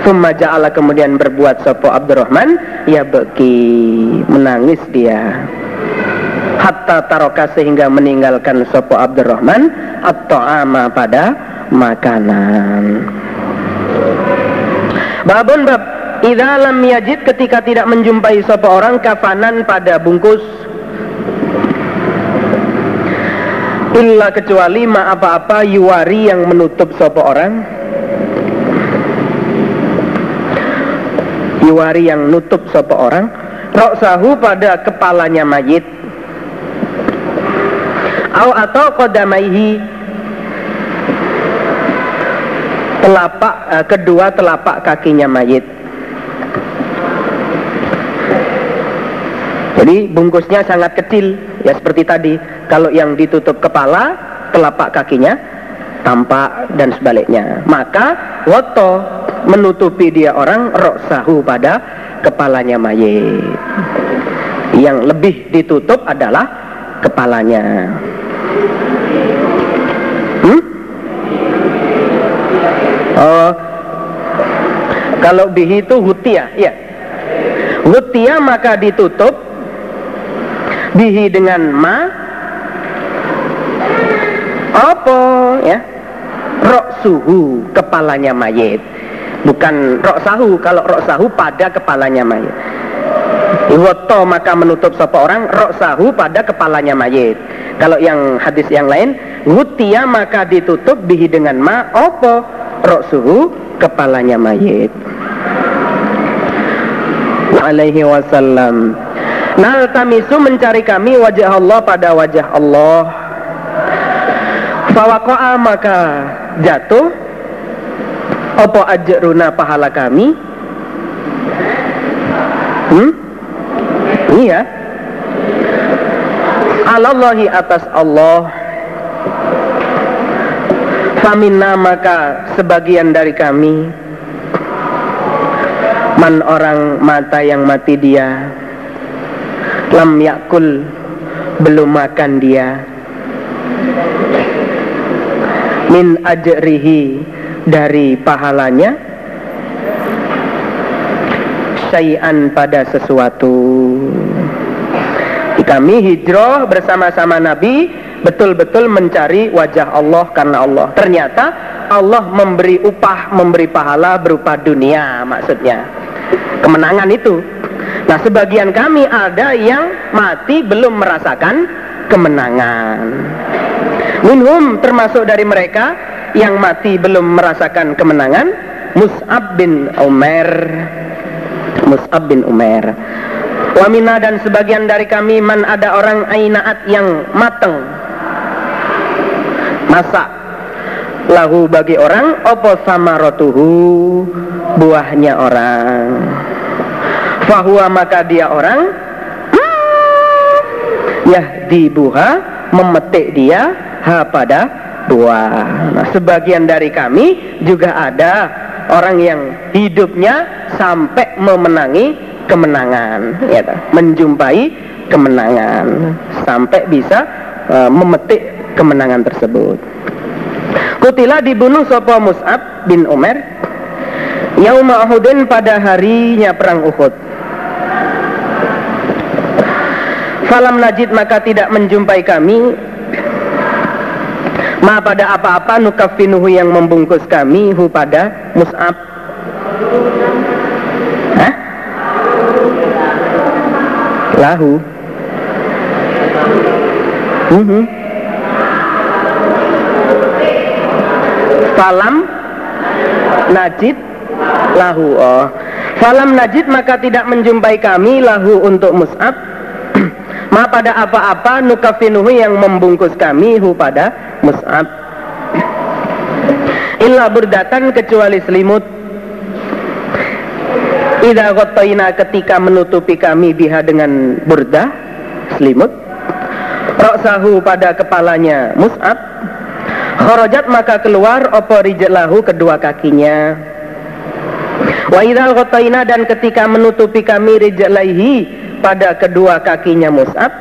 Thumma ja'ala kemudian berbuat sopo Abdurrahman ya beki menangis dia. Hatta taroka sehingga meninggalkan sopo Abdurrahman atau ama pada makanan. Babun bab idza lam yajid ketika tidak menjumpai sopo orang kafanan pada bungkus. Illa kecuali ma apa-apa yuwari yang menutup sopo orang yuwari yang nutup sopo orang roksahu pada kepalanya mayit. Au atau kodamaihi telapak eh, kedua telapak kakinya mayit jadi bungkusnya sangat kecil ya seperti tadi kalau yang ditutup kepala, telapak kakinya tampak dan sebaliknya. Maka woto menutupi dia orang roksahu pada kepalanya mayit. Yang lebih ditutup adalah kepalanya. Hmm? Oh, kalau bihi itu hutia, ya. Hutia maka ditutup bihi dengan ma. Apa ya? Rok suhu kepalanya mayit. Bukan rok sahu kalau rok sahu pada kepalanya mayit. Iwoto maka menutup sopo orang rok sahu pada kepalanya mayit. Kalau yang hadis yang lain Wutia maka ditutup bihi dengan ma. Opo rok suhu kepalanya mayit. Alaihi wasallam Naltamisu mencari kami wajah Allah pada wajah Allah. Fawako'a maka jatuh. Opo ajruna pahala kami? Hmm? Iya. Alallahi atas Allah. Famina maka sebagian dari kami. Man orang mata yang mati dia Lam yakul Belum makan dia. Min ajrihi dari pahalanya. Syai'an pada sesuatu. Kami hijrah bersama-sama Nabi betul-betul mencari wajah Allah karena Allah. Ternyata Allah memberi upah memberi pahala berupa dunia maksudnya. Kemenangan itu nah sebagian kami ada yang mati belum merasakan kemenangan. Minhum termasuk dari mereka yang mati belum merasakan kemenangan Mus'ab bin Umar Mus'ab bin Umar Wamina dan sebagian dari kami man ada orang ainaat yang mateng. Masak lahu bagi orang opo sama rotuhu buahnya orang fahuwa maka dia orang hmm, ya dibuha memetik dia ha pada buah. Nah, sebagian dari kami juga ada orang yang hidupnya sampai memenangi kemenangan, ya, menjumpai kemenangan sampai bisa uh, memetik kemenangan tersebut. Kutila dibunuh sopo Mus'ab bin Umar Yauma Uhudin pada harinya perang Uhud Falam najid maka tidak menjumpai kami Ma pada apa-apa nukafinuhu yang membungkus kami hu pada Mus'ab. Hah? Lahu. Mm -hmm. Falam najid lahu oh. Falam najid maka tidak menjumpai kami lahu untuk Mus'ab Ma pada apa-apa nukafinuhu yang membungkus kami hu pada Mus'ab. Illa berdatan kecuali selimut. Ida ghotoina ketika menutupi kami biha dengan burdah Selimut. Roksahu pada kepalanya Mus'ab. Khorojat maka keluar Opo rijlahu kedua kakinya. Wa idha ghotoina dan ketika menutupi kami rijlaihi Pada kedua kakinya Mus'ab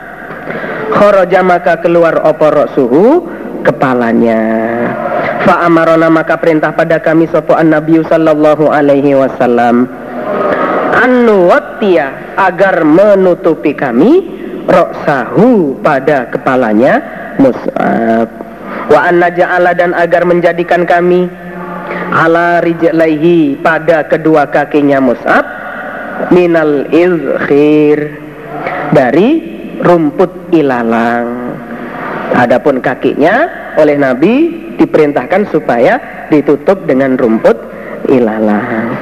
Khoroja maka keluar opo roksuhu kepalanya. Fa amarona maka perintah pada kami sopo an Nabi sallallahu alaihi wasallam anu agar menutupi kami roksahu pada kepalanya Mus'ab wa anna ja'ala dan agar menjadikan kami ala rijlaihi pada kedua kakinya Mus'ab minal izkhir dari rumput ilalang adapun kakinya oleh Nabi diperintahkan supaya ditutup dengan rumput ilalang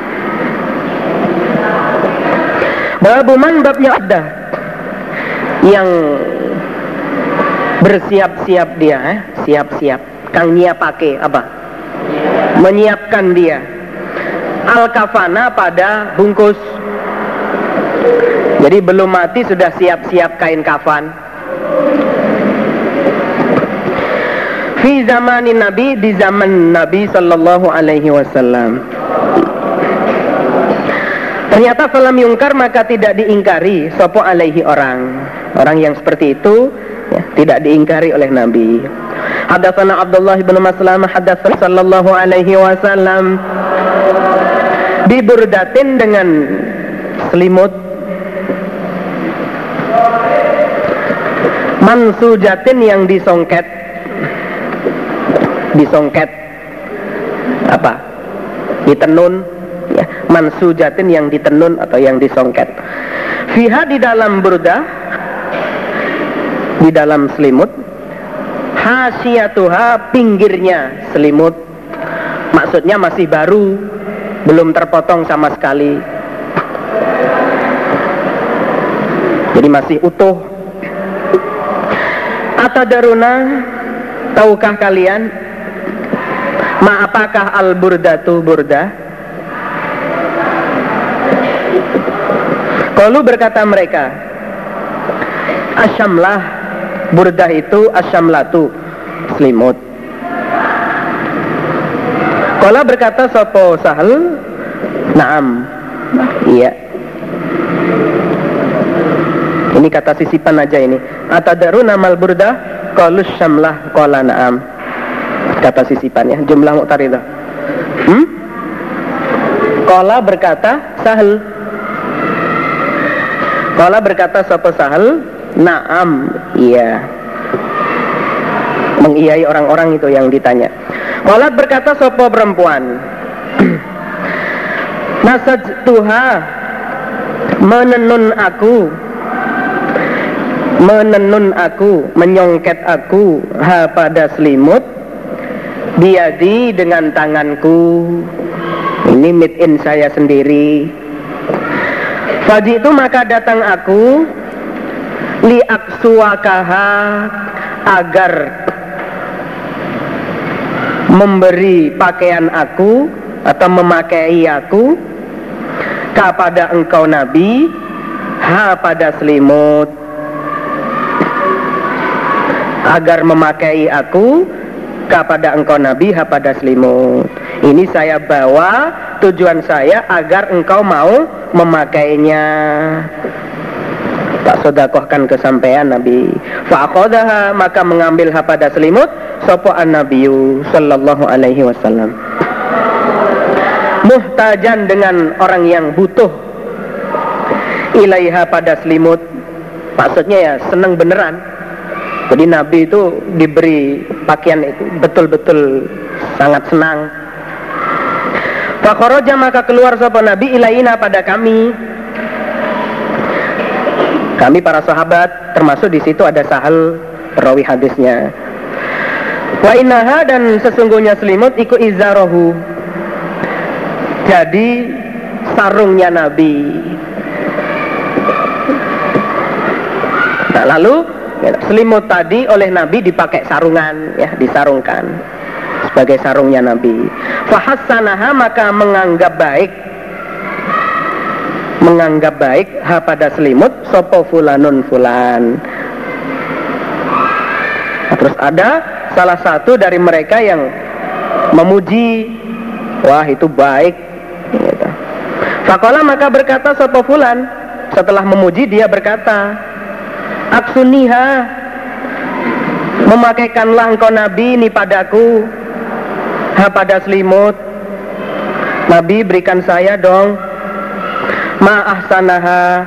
Babuman babnya ada yang bersiap-siap dia, eh? siap-siap. Kang Nia pakai apa? Menyiapkan dia. Al kafana pada bungkus. Jadi belum mati sudah siap-siap kain kafan. Fi zamanin Nabi di zaman Nabi Sallallahu Alaihi Wasallam. Ternyata falam yungkar maka tidak diingkari sopo alaihi orang. Orang yang seperti itu ya, tidak diingkari oleh Nabi. Hadatsana Abdullah bin Maslamah hadatsana sallallahu alaihi wasallam diburdatin dengan selimut mansujatin yang disongket. Disongket. Apa? Ditenun. Ya mansujatin yang ditenun atau yang disongket. Fiha di dalam burda di dalam selimut. Hasiyatuha pinggirnya selimut. Maksudnya masih baru belum terpotong sama sekali. Jadi masih utuh atau daruna tahukah kalian ma apakah al burdatu burda Kalau berkata mereka, asyamlah burdah itu asyamlatu selimut. Kalau berkata sopo sahal, naam, iya. Ini kata sisipan aja ini. Atadaru namal burdah, kalau syamlah kola naam. Kata sisipannya, jumlah muktaridah. Hmm? Kola berkata sahal, Kala berkata sapa sahal, Naam, iya. Mengiyai orang-orang itu yang ditanya. Kala berkata sapa perempuan, Nasaj tuha menenun aku menenun aku, menyongket aku ha pada selimut biadi dengan tanganku. Ini made in saya sendiri. Faji itu maka datang aku li aksuakaha agar memberi pakaian aku atau memakai aku kepada engkau Nabi ha pada selimut agar memakai aku kepada engkau Nabi ha pada selimut ini saya bawa tujuan saya agar engkau mau memakainya. Tak sodakohkan kesampaian Nabi. Fa'akodaha maka mengambil pada selimut sopo an nabiyu sallallahu alaihi wasallam. Muhtajan dengan orang yang butuh ilaiha pada selimut maksudnya ya senang beneran jadi Nabi itu diberi pakaian itu betul-betul sangat senang Fakoroja maka keluar sopo Nabi ilaina pada kami. Kami para sahabat termasuk di situ ada sahal perawi hadisnya. Wa inaha dan sesungguhnya selimut iku izarohu. Jadi sarungnya Nabi. Nah, lalu selimut tadi oleh Nabi dipakai sarungan ya disarungkan sebagai sarungnya Nabi. Fahassanaha maka menganggap baik menganggap baik ha pada selimut sopo fulanun fulan. Nah, terus ada salah satu dari mereka yang memuji, wah itu baik. Gitu. Fakola maka berkata sopo fulan setelah memuji dia berkata, aksuniha Memakaikanlah engkau Nabi ini padaku. Ha pada selimut Nabi berikan saya dong. Ma'ah sanaha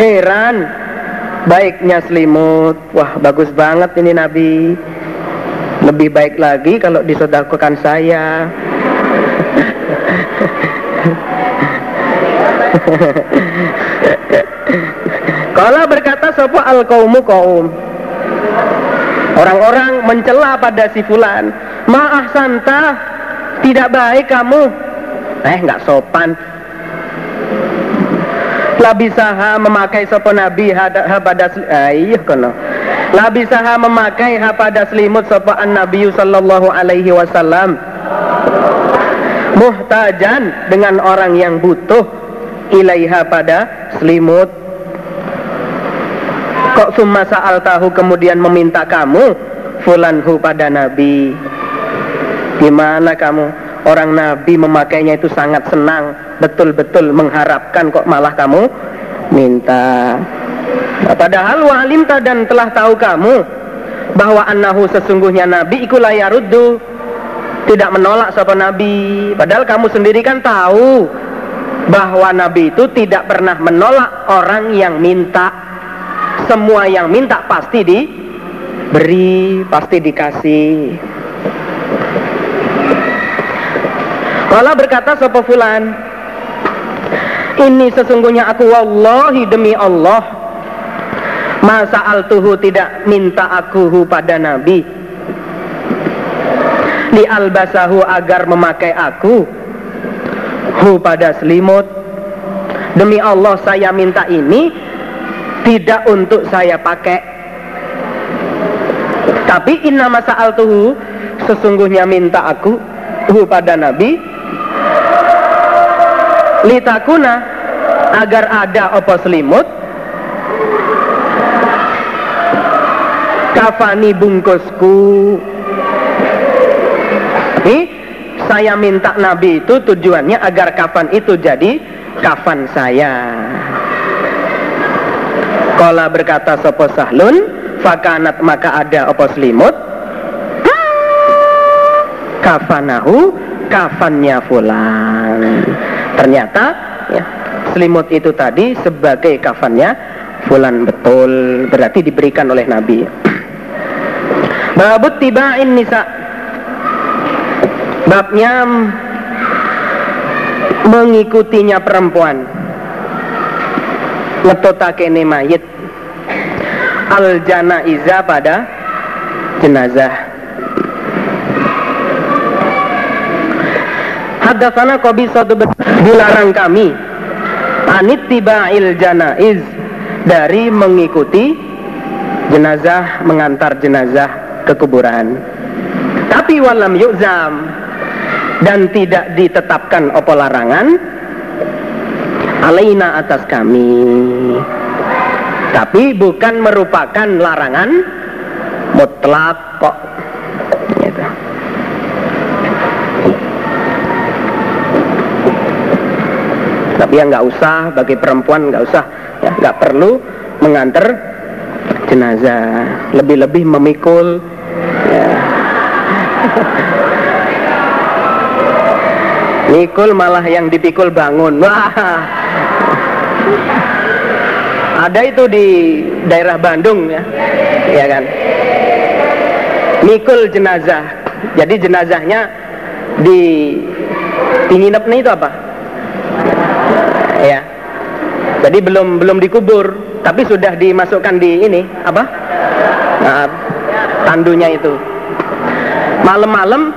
Heran Baiknya selimut. Wah bagus banget ini Nabi. Lebih baik lagi kalau disodakokan saya Kalau berkata sopo al kaumu kaum Orang-orang mencela pada si fulan Maaf santa Tidak baik kamu. Eh nggak sopan. Labisaha memakai sopo nabi pada ayuh kono. Labisaha memakai pada selimut sopo an nabi sallallahu alaihi wasallam. Muhtajan dengan orang yang butuh ilaiha pada selimut kok summa sa'al tahu kemudian meminta kamu? Fulanhu pada nabi. Gimana kamu? Orang nabi memakainya itu sangat senang betul-betul mengharapkan kok malah kamu minta. Nah, padahal walimta dan telah tahu kamu bahwa annahu sesungguhnya nabi ikulah yaruddu. Tidak menolak siapa nabi. Padahal kamu sendiri kan tahu bahwa nabi itu tidak pernah menolak orang yang minta semua yang minta pasti diberi, pasti dikasih. Kalau berkata sopo fulan, ini sesungguhnya aku wallahi demi Allah masa altuhu tidak minta aku pada Nabi di albasahu agar memakai aku hu pada selimut demi Allah saya minta ini tidak untuk saya pakai. Tapi inna al tuhu sesungguhnya minta aku hu pada nabi litakuna agar ada opo selimut kafani bungkusku. Ini saya minta nabi itu tujuannya agar kafan itu jadi kafan saya Kola berkata sopo sahlun? Fakanat maka ada opo selimut? Kafanahu Kafannya fulan. Ternyata ya, Selimut itu tadi sebagai kafannya Fulan betul. Berarti diberikan oleh Nabi. Babut tiba'in nisa. Babnya Mengikutinya perempuan ngetotake ne mayit. Al janaiza pada jenazah. Hadasana suatu dilarang kami. Anit tiba'il janaiz dari mengikuti jenazah mengantar jenazah ke kuburan. Tapi walam yukzam dan tidak ditetapkan opo larangan alaina atas kami. Tapi bukan merupakan larangan. Mutlak kok. Gitu. tapi ya nggak usah bagi perempuan nggak usah. Ya nggak perlu mengantar jenazah. Lebih-lebih memikul. Ya. Mikul malah yang dipikul bangun. Wah. Ada itu di daerah Bandung ya. Ya kan. Mikul jenazah. Jadi jenazahnya di nih itu apa? Ya. Jadi belum belum dikubur, tapi sudah dimasukkan di ini apa? Nah, tandunya itu. Malam-malam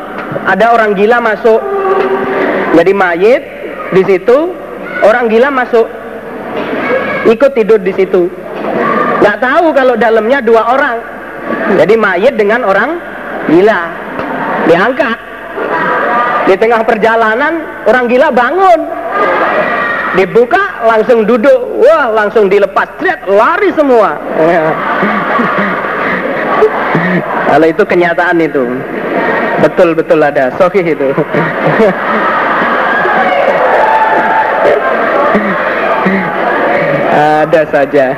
ada orang gila masuk. Jadi mayit di situ orang gila masuk ikut tidur di situ. Nggak tahu kalau dalamnya dua orang. Jadi mayat dengan orang gila. Diangkat. Di tengah perjalanan orang gila bangun. Dibuka langsung duduk. Wah langsung dilepas. Tret, lari semua. Kalau itu kenyataan itu. Betul betul ada. Sohih itu ada saja.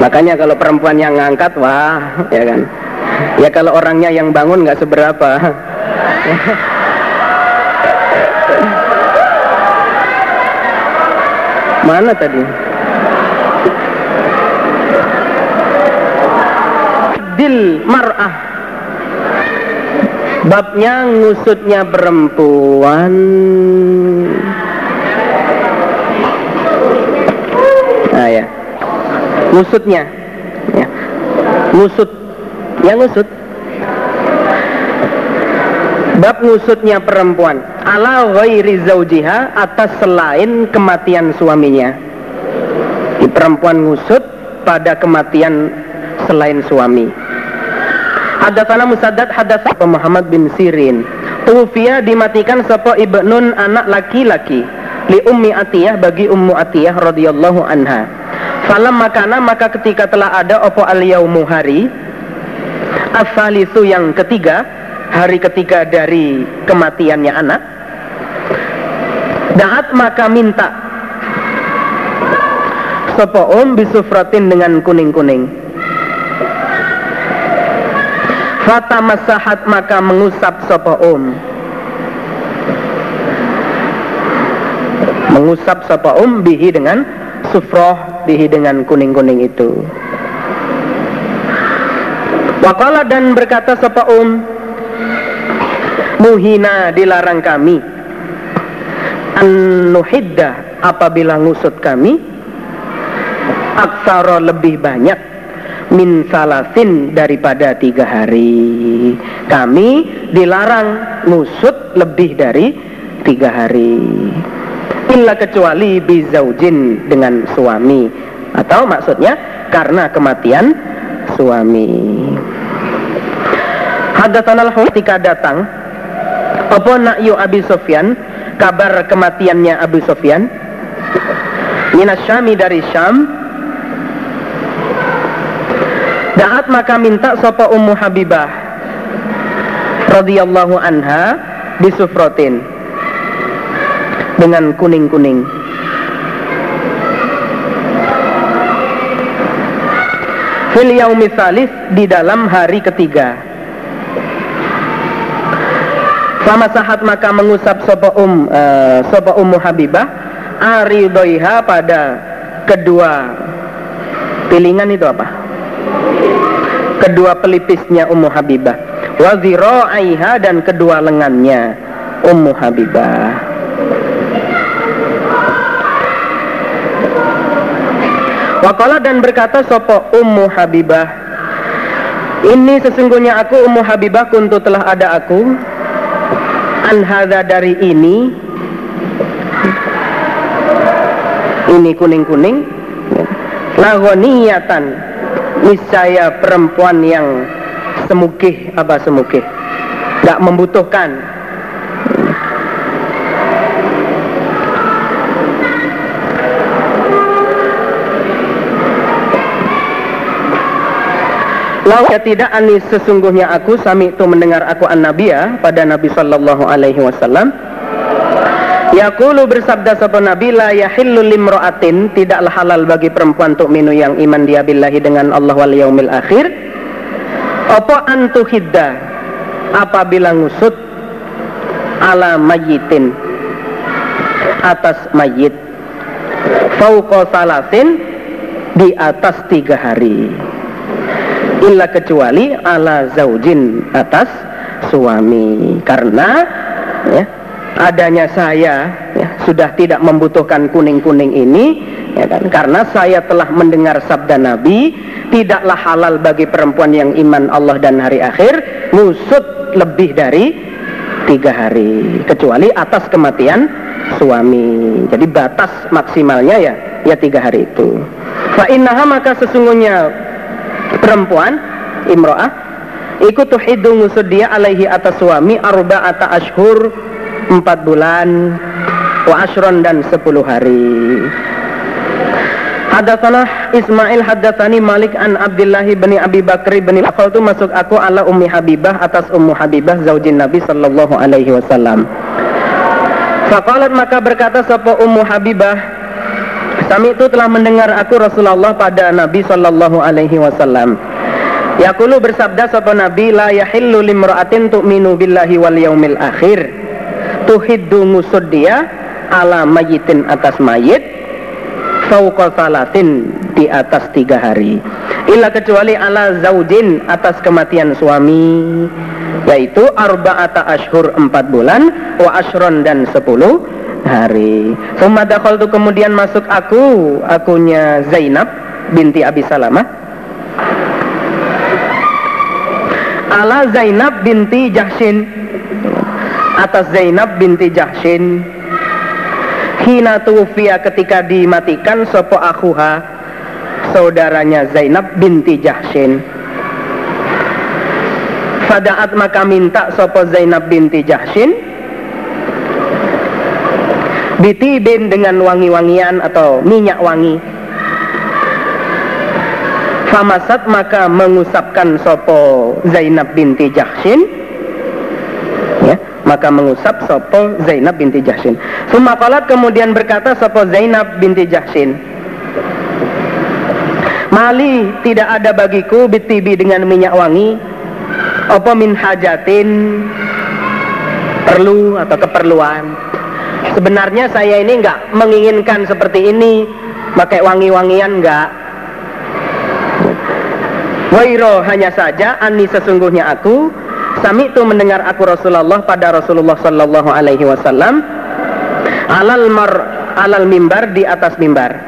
Makanya kalau perempuan yang ngangkat wah ya kan? Ya kalau orangnya yang bangun nggak seberapa. Mana tadi? Dil mar'ah babnya ngusutnya perempuan. Nah ya. Ngusutnya. Ya. ngusut. Yang ngusut. Bab ngusutnya perempuan. Ala ghairi zaujiha atas selain kematian suaminya. Di perempuan ngusut pada kematian selain suami Hadatsana Musaddad hadatsana Muhammad bin Sirin. Tufiya dimatikan sapa ibnun anak laki-laki. Li ummi Atiyah bagi ummu Atiyah radhiyallahu anha. Falam makana maka ketika telah ada opo al yaumu hari? Asalisu yang ketiga hari ketiga dari kematiannya anak. Daat maka minta. Sopo om bisufratin dengan kuning-kuning Fata masahat maka mengusap sopo um Mengusap sopo um bihi dengan sufroh bihi dengan kuning-kuning itu. Wakala dan berkata sopo um Muhina dilarang kami An-nuhidda apabila ngusut kami Aksara lebih banyak min salasin daripada tiga hari. Kami dilarang ngusut lebih dari tiga hari. Illa kecuali bizaujin dengan suami. Atau maksudnya karena kematian suami. Hadatsana ketika datang apa nakyu Abi Sofyan kabar kematiannya Abu Sofyan minas Syami dari Syam Da'at maka minta sopa Ummu Habibah radhiyallahu anha bisufrotin dengan kuning-kuning. Fil yaumi di dalam hari ketiga. Sama sahat maka mengusap sopa um uh, sopa ummu Habibah aridoiha pada kedua pilingan itu apa? Kedua pelipisnya Ummu Habibah. Wa Aiha dan kedua lengannya Ummu Habibah. Wakala dan berkata sopo Ummu Habibah? Ini sesungguhnya aku Ummu Habibah kuntu telah ada aku. Anhada dari ini. Ini kuning-kuning. Lagoniyatan niscaya perempuan yang semukih apa semukih gak membutuhkan. Lawa tidak anis sesungguhnya aku sami itu mendengar aku an nabiya pada Nabi Shallallahu Alaihi Wasallam Yaqulu bersabda sapa Nabi la yahillu limra'atin. Tidaklah halal bagi perempuan untuk minu yang iman dia billahi dengan Allah wal yaumil akhir. Apa antuhidda apabila ngusut ala mayitin atas mayit. Fauqa salasin di atas tiga hari. Illa kecuali ala zaujin atas suami. Karena ya adanya saya ya, sudah tidak membutuhkan kuning-kuning ini ya kan? Karena saya telah mendengar sabda Nabi tidaklah halal bagi perempuan yang iman Allah dan hari akhir ngusut lebih dari tiga hari kecuali atas kematian suami. Jadi batas maksimalnya ya ya tiga hari itu. Fa innaha maka sesungguhnya perempuan imro'ah ikut tuhidu ngusut dia alaihi atas suami arba'ata ashur empat bulan wa ashron dan sepuluh hari Hadatsana Ismail hadatsani Malik an Abdullah bin Abi Bakri bin Afal tu masuk aku ala Ummi Habibah atas Ummu Habibah zaujin Nabi sallallahu alaihi wasallam. Faqalat maka berkata sapa Ummu Habibah Kami itu telah mendengar aku Rasulullah pada Nabi Shallallahu Alaihi Wasallam. Yakulu bersabda sapa Nabi la yahillu limra'atin tu'minu billahi wal yaumil akhir tuhiddu ngusud dia ala mayitin atas mayit fauqa salatin di atas tiga hari. Illa kecuali ala zaujin atas kematian suami yaitu arba'ata ashur empat bulan wa ashron dan sepuluh hari. Summa tu kemudian masuk aku akunya Zainab binti Abi Salamah. Ala Zainab binti Jahshin atas Zainab binti Jahshin. Hina tuwfiya ketika dimatikan sopo akuha saudaranya Zainab binti Jahshin. Fadaat maka minta sopo Zainab binti Jahshin Bitibin dengan wangi-wangian atau minyak wangi. Famasat maka mengusapkan sopo Zainab binti Jahshin maka mengusap sopo Zainab binti Jahshin. Sumakalat kemudian berkata sopo Zainab binti Jahshin Mali tidak ada bagiku bitibi dengan minyak wangi. Apa min hajatin Perlu atau keperluan? Sebenarnya saya ini enggak menginginkan seperti ini. Pakai wangi-wangian enggak Wairo hanya saja ani sesungguhnya aku Sami itu mendengar aku Rasulullah pada Rasulullah Sallallahu Alaihi Wasallam alal mar alal mimbar di atas mimbar.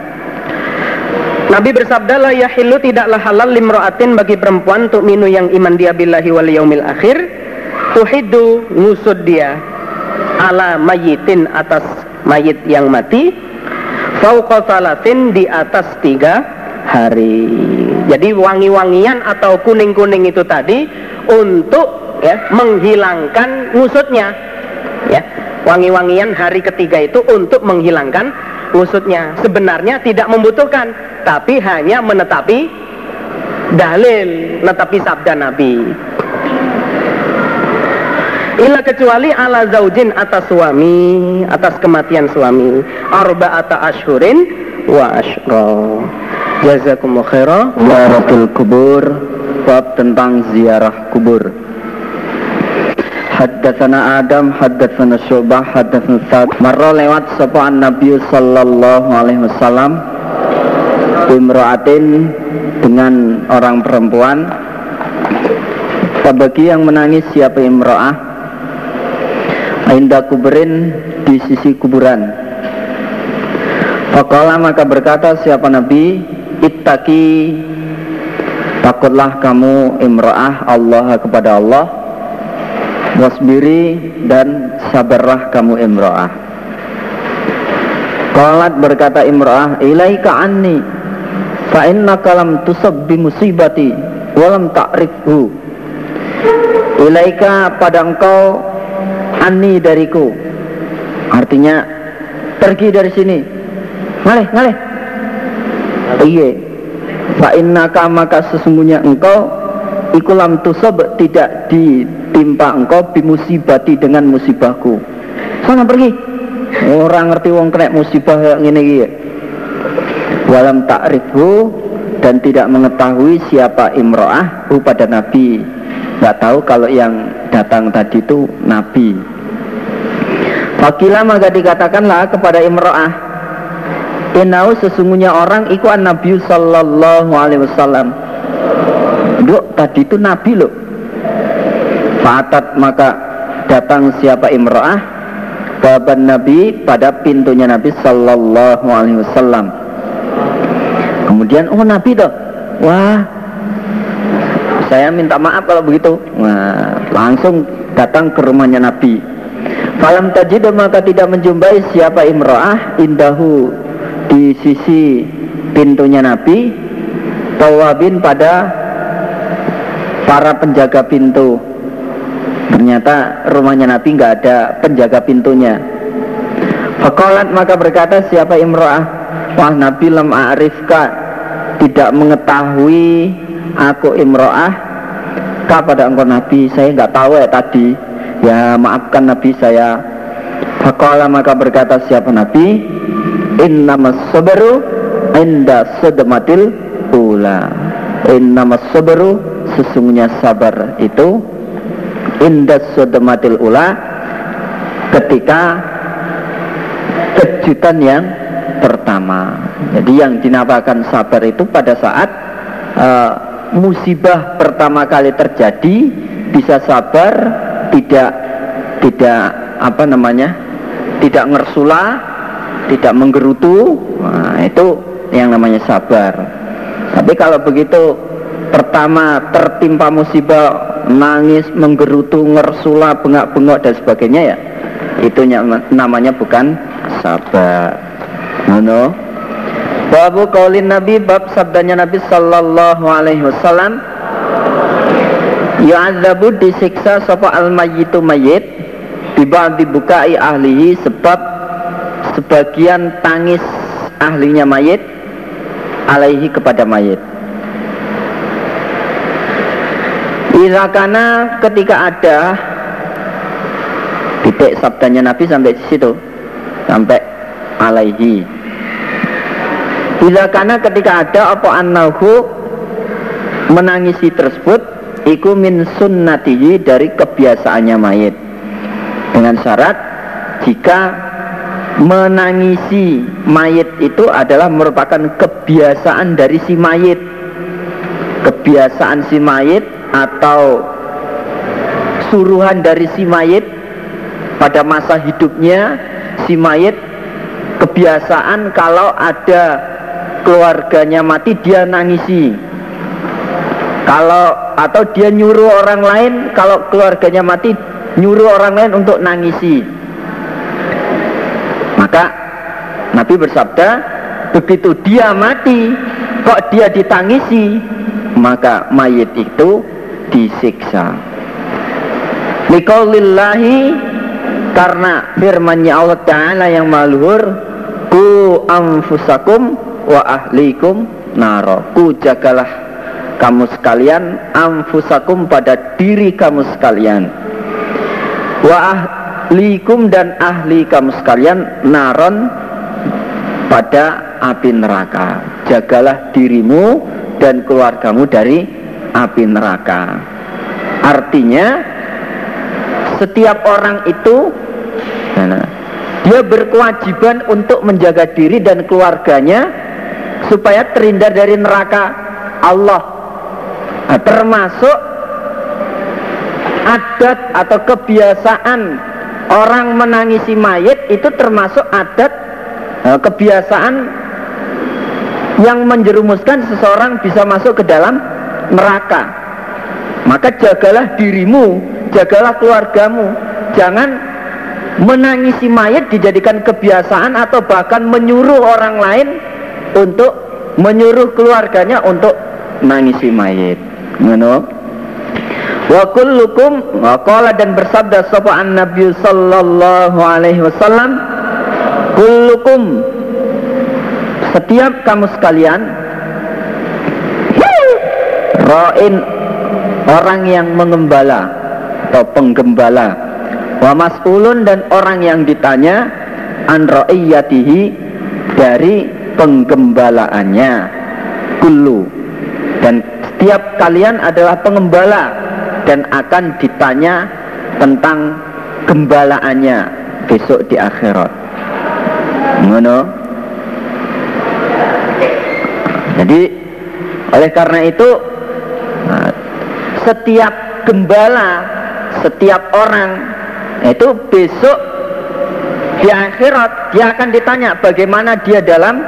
Nabi bersabda la yahillu tidaklah halal limroatin bagi perempuan untuk minu yang iman dia billahi wal yaumil akhir tuhidu ngusud dia ala mayitin atas mayit yang mati fauqa salatin di atas tiga hari. Jadi wangi-wangian atau kuning-kuning itu tadi untuk ya menghilangkan ngusutnya. Ya, wangi-wangian hari ketiga itu untuk menghilangkan ngusutnya. Sebenarnya tidak membutuhkan, tapi hanya menetapi dalil, menetapi sabda Nabi. Illa kecuali ala zaujin atas suami, atas kematian suami. Arba'ata ashurin wa ashra. Jazakumullah khairah Ziaratul kubur Bab tentang ziarah kubur Haddatsana Adam, haddatsana Syu'bah, haddatsana Sa'd. Marra lewat sapaan Nabi sallallahu alaihi wasallam. Imra'atin dengan orang perempuan. Bagi yang menangis siapa imra'ah? Ainda kuburin di sisi kuburan. Fakala maka berkata siapa Nabi? Ittaki takutlah kamu imra'ah Allah kepada Allah wasbiri dan sabarlah kamu imra'ah. Qalat berkata imra'ah ilaika anni fa innaka lam tusab bi musibati walam ta'rifhu. Ilaika pada engkau anni dariku. Artinya pergi dari sini. Ngalih ngalih. Iya fa innaka maka sesungguhnya engkau ikulam tusab tidak ditimpa engkau bimusibati dengan musibahku. Sana pergi. Orang ngerti wong kena musibah yang ini ya. Walam ta'rifu dan tidak mengetahui siapa imro'ah pada nabi. Nggak tahu kalau yang datang tadi itu nabi. Fakila maka dikatakanlah kepada imro'ah Inau sesungguhnya orang iku an Nabi sallallahu alaihi wasallam. Duk tadi itu Nabi loh. Fatat maka datang siapa imra'ah baban Nabi pada pintunya Nabi sallallahu alaihi wasallam. Kemudian oh Nabi toh. Wah. Saya minta maaf kalau begitu. Wah, langsung datang ke rumahnya Nabi. Falam tajid maka tidak menjumpai siapa imra'ah indahu di sisi pintunya Nabi tawabin pada para penjaga pintu ternyata rumahnya Nabi nggak ada penjaga pintunya. Fakolat maka berkata siapa imro'ah? Wah Nabi lam a'rifka Tidak mengetahui aku imro'ah. Kepada engkau Nabi? Saya nggak tahu ya tadi. Ya maafkan Nabi saya. Fakola maka berkata siapa Nabi? Innamas sabaru inda sedematil ula. Innama sabru sesungguhnya sabar itu inda sedematil ula ketika kejutan yang pertama. Jadi yang dinamakan sabar itu pada saat uh, musibah pertama kali terjadi bisa sabar tidak tidak apa namanya tidak ngersula tidak menggerutu nah, itu yang namanya sabar. Tapi kalau begitu pertama tertimpa musibah nangis menggerutu ngersula bengak-bengok dan sebagainya ya. Itu namanya bukan sabar no, Babu kaulin Nabi bab sabdanya Nabi sallallahu alaihi wasallam. Yu'adzabu disiksa sapa al-mayyitu mayyit Biba dibukai ahlihi sebab sebagian tangis ahlinya mayit alaihi kepada mayit Irakana ketika ada titik sabdanya Nabi sampai di situ sampai alaihi. Karena ketika ada apa annahu menangisi tersebut iku min sunnatihi dari kebiasaannya mayit. Dengan syarat jika menangisi mayit itu adalah merupakan kebiasaan dari si mayit. Kebiasaan si mayit atau suruhan dari si mayit pada masa hidupnya si mayit kebiasaan kalau ada keluarganya mati dia nangisi. Kalau atau dia nyuruh orang lain kalau keluarganya mati nyuruh orang lain untuk nangisi. Maka Nabi bersabda begitu dia mati kok dia ditangisi? Maka mayit itu disiksa. Likaulillahi karena firmannya Allah Ta'ala yang maluhur ku amfusakum wa ahlikum naro. Ku jagalah kamu sekalian amfusakum pada diri kamu sekalian. Wa ahlikum dan ahli kamu sekalian naron pada api neraka. Jagalah dirimu dan keluargamu dari api neraka. Artinya setiap orang itu nah, dia berkewajiban untuk menjaga diri dan keluarganya supaya terhindar dari neraka Allah. Nah, termasuk adat atau kebiasaan orang menangisi mayat itu termasuk adat nah, kebiasaan yang menjerumuskan seseorang bisa masuk ke dalam neraka. Maka jagalah dirimu jagalah keluargamu. Jangan menangisi mayat dijadikan kebiasaan atau bahkan menyuruh orang lain untuk menyuruh keluarganya untuk nangisi mayit ngono. Wa kullukum wa qala dan bersabda sapa an nabi sallallahu alaihi wasallam kullukum setiap kamu sekalian ra'in orang yang mengembala atau penggembala. Wa mas'ulun dan orang yang ditanya an ra'iyatihi dari penggembalaannya. Kullu. Dan setiap kalian adalah pengembala dan akan ditanya tentang gembalaannya besok di akhirat. Ngono. Jadi oleh karena itu setiap gembala setiap orang itu besok di akhirat dia akan ditanya bagaimana dia dalam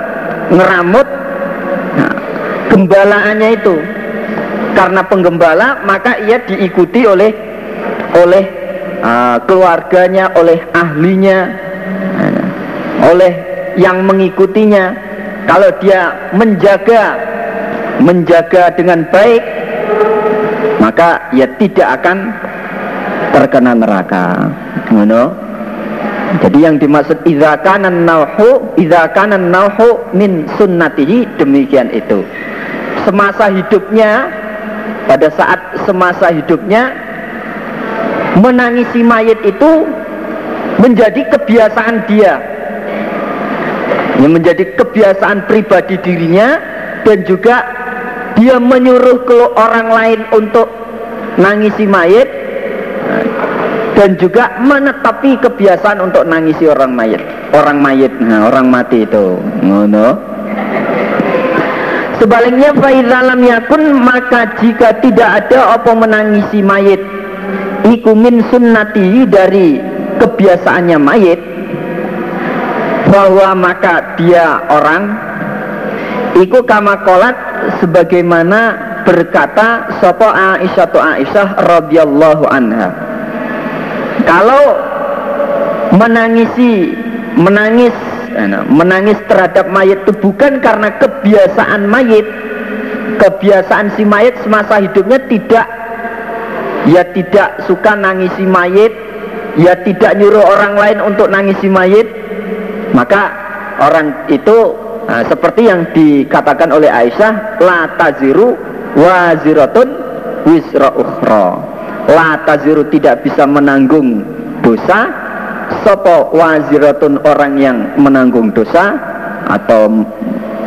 ngeramut. Nah, gembalaannya itu karena penggembala maka ia diikuti oleh oleh uh, keluarganya oleh ahlinya uh, oleh yang mengikutinya. Kalau dia menjaga menjaga dengan baik maka ia tidak akan terkena neraka you? Jadi yang dimaksud idza kana nauhu idza kana nauhu min sunnatihi demikian itu. Semasa hidupnya pada saat semasa hidupnya menangisi mayit itu menjadi kebiasaan dia. yang menjadi kebiasaan pribadi dirinya dan juga dia menyuruh ke orang lain untuk nangisi mayit dan juga menetapi kebiasaan untuk nangisi orang mayit. Orang mayit nah, orang mati itu. Ngono. Sebaliknya faizalam yakun maka jika tidak ada apa menangisi mayit iku min sunnati dari kebiasaannya mayit bahwa maka dia orang iku kamakolat sebagaimana berkata sopo Aisyah tu Aisyah radhiyallahu anha? Kalau menangisi menangis menangis terhadap mayat itu bukan karena kebiasaan mayat kebiasaan si mayat semasa hidupnya tidak ya tidak suka nangisi mayat ya tidak nyuruh orang lain untuk nangisi mayat maka orang itu nah, seperti yang dikatakan oleh Aisyah la taziru waziratun wisra ukhra. La taziru tidak bisa menanggung dosa. Sopo waziratun orang yang menanggung dosa atau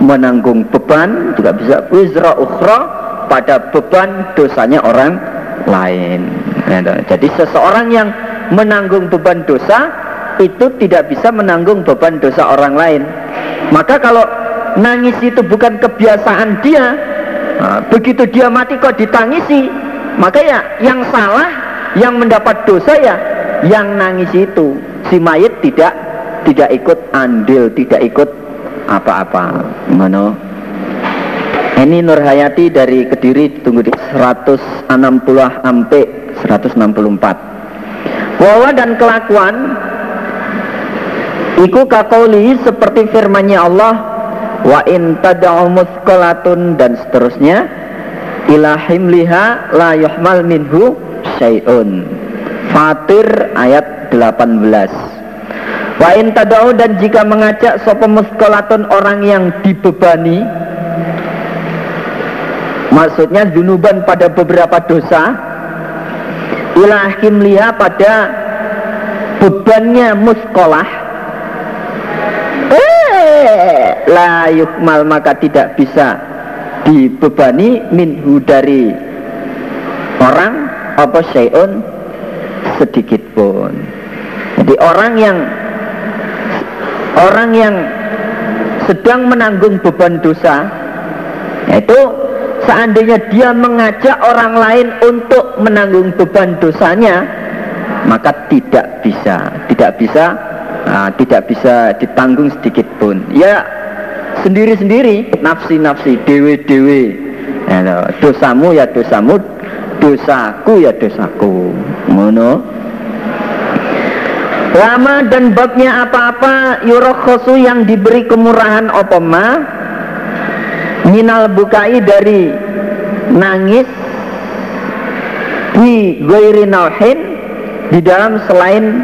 menanggung beban juga bisa. Wisra ukhra pada beban dosanya orang lain. Jadi seseorang yang menanggung beban dosa itu tidak bisa menanggung beban dosa orang lain. Maka kalau nangis itu bukan kebiasaan dia Nah, begitu dia mati kok ditangisi, maka ya yang salah, yang mendapat dosa ya yang nangis itu. Si mayit tidak tidak ikut andil, tidak ikut apa-apa. Mana? Ini Nur Hayati dari Kediri tunggu di 160 sampai 164. Bahwa dan kelakuan Iku kakoli seperti firmannya Allah wa in muthqalatun dan seterusnya ila himliha la yuhmal minhu syai'un. Fatir ayat 18 Wa in tad'u dan jika mengajak sapa muthqalatun orang yang dibebani Maksudnya dunuban pada beberapa dosa Ila himliha pada bebannya muskolah la yukmal maka tidak bisa dibebani minhu dari orang apa syai'un sedikit pun. Jadi orang yang orang yang sedang menanggung beban dosa yaitu seandainya dia mengajak orang lain untuk menanggung beban dosanya maka tidak bisa tidak bisa uh, tidak bisa ditanggung sedikit pun. Ya sendiri-sendiri nafsi-nafsi dewe-dewe ya, dosamu ya dosamu dosaku ya dosaku. Mono lama dan babnya apa-apa yurokhosu yang diberi kemurahan opoma minal bukai dari nangis di goiri nauhin di dalam selain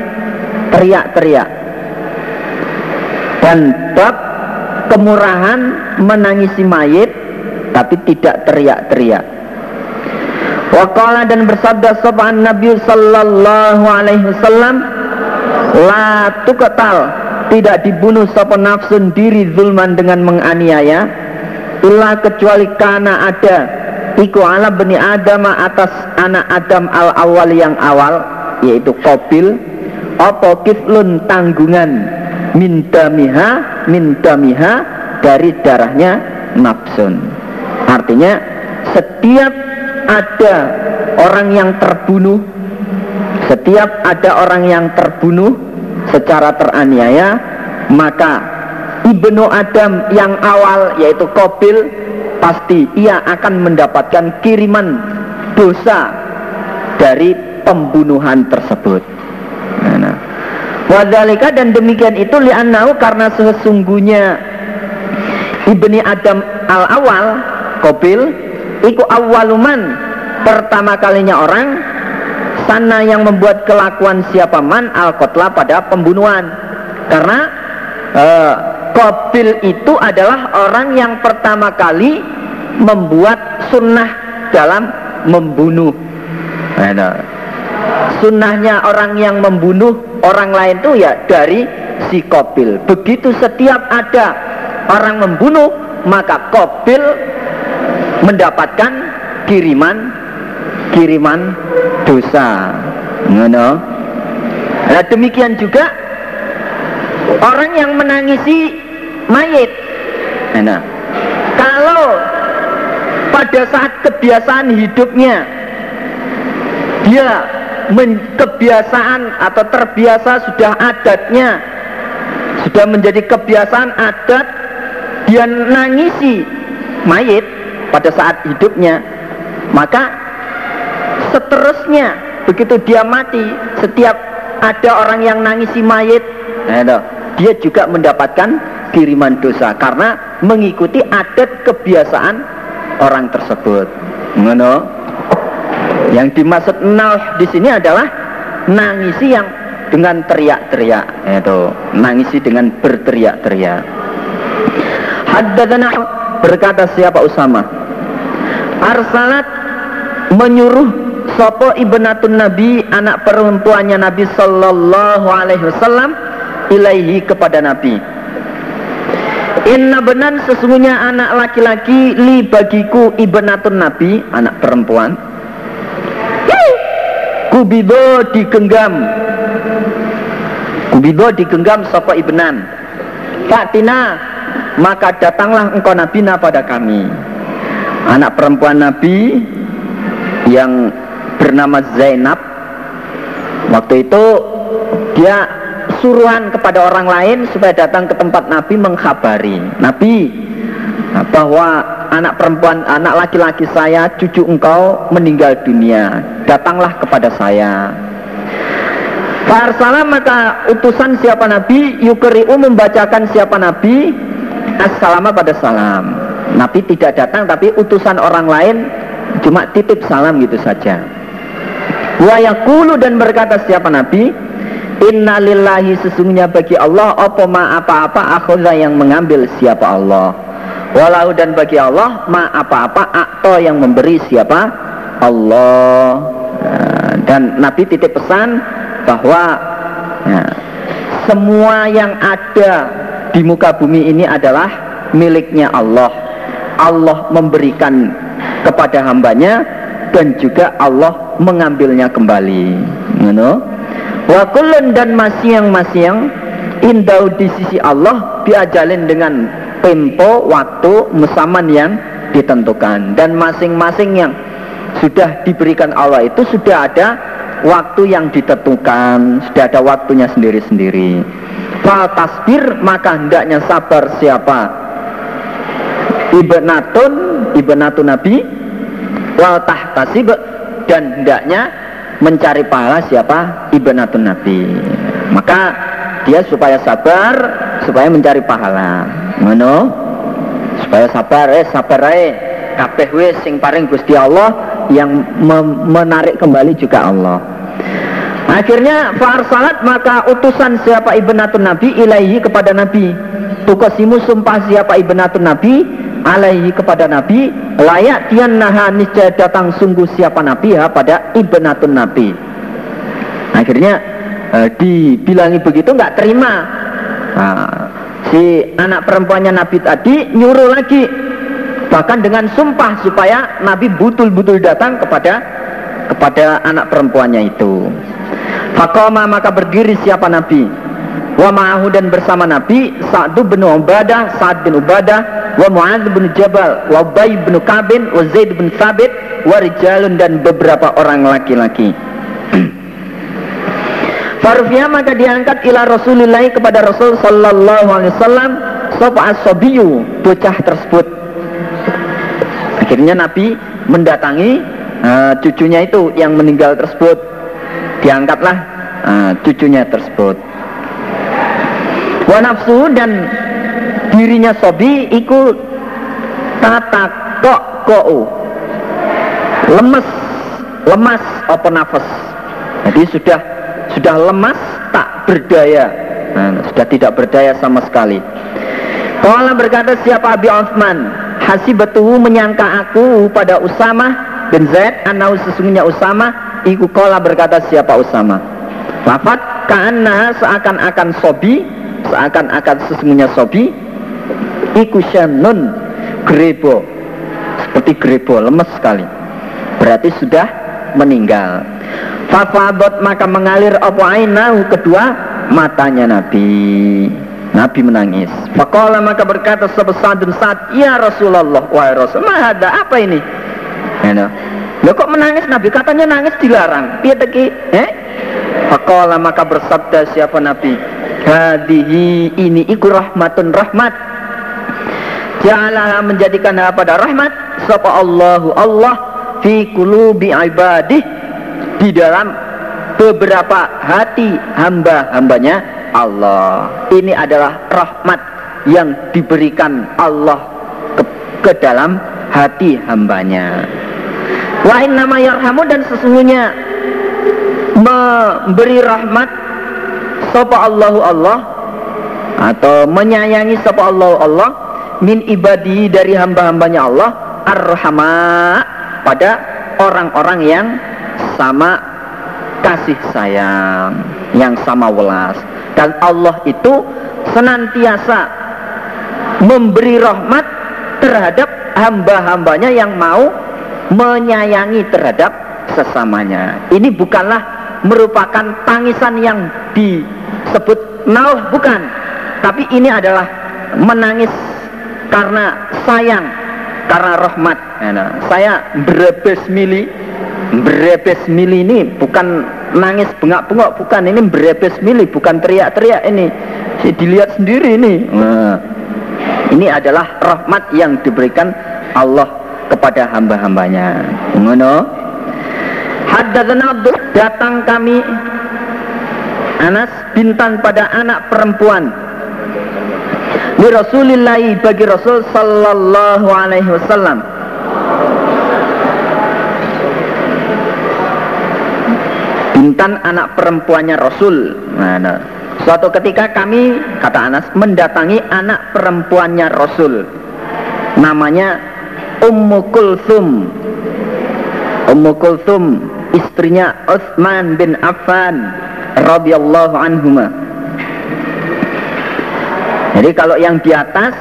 teriak-teriak dan bab kemurahan menangisi mayit tapi tidak teriak-teriak. Wakala dan bersabda sopan Nabi Sallallahu Alaihi Wasallam, la tukatal tidak dibunuh sopan nafsun diri zulman dengan menganiaya, illa kecuali karena ada iku ala bani Adam atas anak Adam al awal yang awal yaitu Kobil, apa kiflun tanggungan? Mintamiha mintamiha dari darahnya nafsun. Artinya setiap ada orang yang terbunuh setiap ada orang yang terbunuh secara teraniaya maka ibnu Adam yang awal yaitu Kobil pasti ia akan mendapatkan kiriman dosa dari pembunuhan tersebut Wadhalika dan demikian itu li'annahu karena sesungguhnya Ibni Adam al-awal Kobil Iku awaluman Pertama kalinya orang Sana yang membuat kelakuan siapa man al-kotla pada pembunuhan. Karena uh, Kobil itu adalah orang yang pertama kali Membuat sunnah dalam membunuh. Nah, Sunnahnya orang yang membunuh orang lain tuh ya dari si Kobil. Begitu setiap ada orang membunuh, maka Kobil mendapatkan kiriman kiriman dosa. Ngono. Nah, demikian juga orang yang menangisi mayit. Nah, kalau pada saat kebiasaan hidupnya dia kebiasaan atau terbiasa sudah adatnya sudah menjadi kebiasaan adat dia nangisi mayit pada saat hidupnya maka seterusnya begitu dia mati setiap ada orang yang nangisi mayit nah, dia juga mendapatkan kiriman dosa karena mengikuti adat kebiasaan orang tersebut. Ngono. Yang dimaksud nal di sini adalah nangisi yang dengan teriak-teriak, itu nangisi dengan berteriak-teriak. Haddatsana berkata siapa Usama? Arsalat menyuruh sopo ibnatun Nabi anak perempuannya Nabi Sallallahu Alaihi Wasallam ilaihi kepada Nabi. Inna benan sesungguhnya anak laki-laki li bagiku ibnatun Nabi anak perempuan. Kubido digenggam. Kubido digenggam sapa ibnan. Fatina maka datanglah engkau Nabi pada kami. Anak perempuan Nabi yang bernama Zainab waktu itu dia suruhan kepada orang lain supaya datang ke tempat Nabi mengkhabari Nabi bahwa anak perempuan, anak laki-laki saya, cucu engkau meninggal dunia. Datanglah kepada saya. Farsalam maka utusan siapa Nabi Yukri'u membacakan siapa Nabi Assalama pada salam Nabi tidak datang tapi utusan orang lain Cuma titip salam gitu saja Wayakulu dan berkata siapa Nabi Innalillahi sesungguhnya bagi Allah apa ma apa-apa akhudha yang mengambil siapa Allah. Walau dan bagi Allah ma apa-apa akto yang memberi siapa Allah. Nah, dan Nabi titip pesan bahwa ya, semua yang ada di muka bumi ini adalah miliknya Allah. Allah memberikan kepada hambanya dan juga Allah mengambilnya kembali. You know? Wa kullun dan masyang-masyang indau di sisi Allah diajalin dengan tempo waktu musaman yang ditentukan dan masing-masing yang sudah diberikan Allah itu sudah ada waktu yang ditentukan, sudah ada waktunya sendiri-sendiri. Fal tasbir maka hendaknya sabar siapa? Ibnatun, ibnatun Nabi, wal tahtasib dan hendaknya mencari pahala siapa ibnatun nabi maka dia supaya sabar supaya mencari pahala. Mana supaya sabar eh sabar eh kabeh wis sing paring Gusti Allah yang menarik kembali juga Allah. Akhirnya salat maka utusan siapa ibnatun nabi ilaihi kepada nabi. Tukasimu sumpah siapa ibnatun nabi alaihi kepada Nabi. Layak tian naha niscaya datang sungguh siapa Nabi ya pada ibnatun Nabi. Akhirnya eh, dibilangi begitu nggak terima nah, si anak perempuannya Nabi tadi nyuruh lagi bahkan dengan sumpah supaya Nabi betul-betul datang kepada kepada anak perempuannya itu. Fakoma maka berdiri siapa Nabi? Wa ma'ahu dan bersama Nabi Sa'd bin Ubadah, Sa'ad bin Ubadah, wa Mu'adz bin Jabal, wa Ubay bin Kabin, wa Zaid bin Thabit, wa rijalun dan beberapa orang laki-laki. Farfiya maka diangkat ila Rasulullah kepada Rasul sallallahu alaihi wasallam sapa asabiyu bocah tersebut. Akhirnya Nabi mendatangi uh, cucunya itu yang meninggal tersebut. Diangkatlah uh, cucunya tersebut wa nafsu dan dirinya sobi ikut tata kok kou lemes lemas apa nafas jadi sudah sudah lemas tak berdaya. Nah, sudah tidak berdaya sama sekali. Kala berkata siapa Abi Osman Hasibatuhu menyangka aku pada Usama bin Zaid Anau sesungguhnya Usama. Iku kala berkata siapa Usama? Wafat karena seakan-akan sobi seakan-akan sesungguhnya sobi. Iku syanun grebo. Seperti grebo lemes sekali. Berarti sudah meninggal fafadot maka mengalir apa ainahu? Kedua matanya Nabi. Nabi menangis. Fakola maka berkata sebesar dan saat Ya Rasulullah Wahai Rasul Mahada apa ini? Lo kok menangis Nabi? Katanya nangis dilarang. Dia teki? Eh? Fakola maka bersabda siapa Nabi? Hadihi ini iku rahmatun rahmat. Ja'alaha menjadikan pada rahmat. Sapa Allahu Allah Fi kulubi ibadih Di dalam beberapa hati hamba-hambanya Allah. Ini adalah rahmat yang diberikan Allah ke, ke dalam hati hambanya. Lain nama yarhamu dan sesungguhnya memberi rahmat sapa Allahu Allah atau menyayangi sapa Allahu Allah min ibadi dari hamba-hambanya Allah arhama pada orang-orang yang sama kasih sayang yang sama welas. Dan Allah itu senantiasa memberi rahmat terhadap hamba-hambanya yang mau menyayangi terhadap sesamanya. Ini bukanlah merupakan tangisan yang disebut nauh bukan. Tapi ini adalah menangis karena sayang karena rahmat. Nah, saya berebes mili berebes mili ini bukan nangis bengak-bengok bukan. Ini berebes mili bukan teriak-teriak ini. Dilihat sendiri ini. Nah, ini adalah rahmat yang diberikan Allah kepada hamba-hambanya. Ngono? Datang kami Anas bintang pada anak perempuan. Rasulillahi bagi Rasul sallallahu alaihi wasallam Intan anak perempuannya Rasul. Nah, nah. Suatu ketika kami, kata Anas, mendatangi anak perempuannya Rasul. Namanya Ummu Kulthum. Ummu Kulthum, istrinya Utsman bin Affan radhiyallahu anhuma. Jadi kalau yang di atas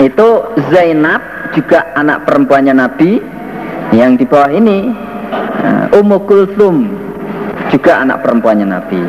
itu Zainab juga anak perempuannya Nabi. Yang di bawah ini Ummu Kulthum juga anak perempuannya Nabi.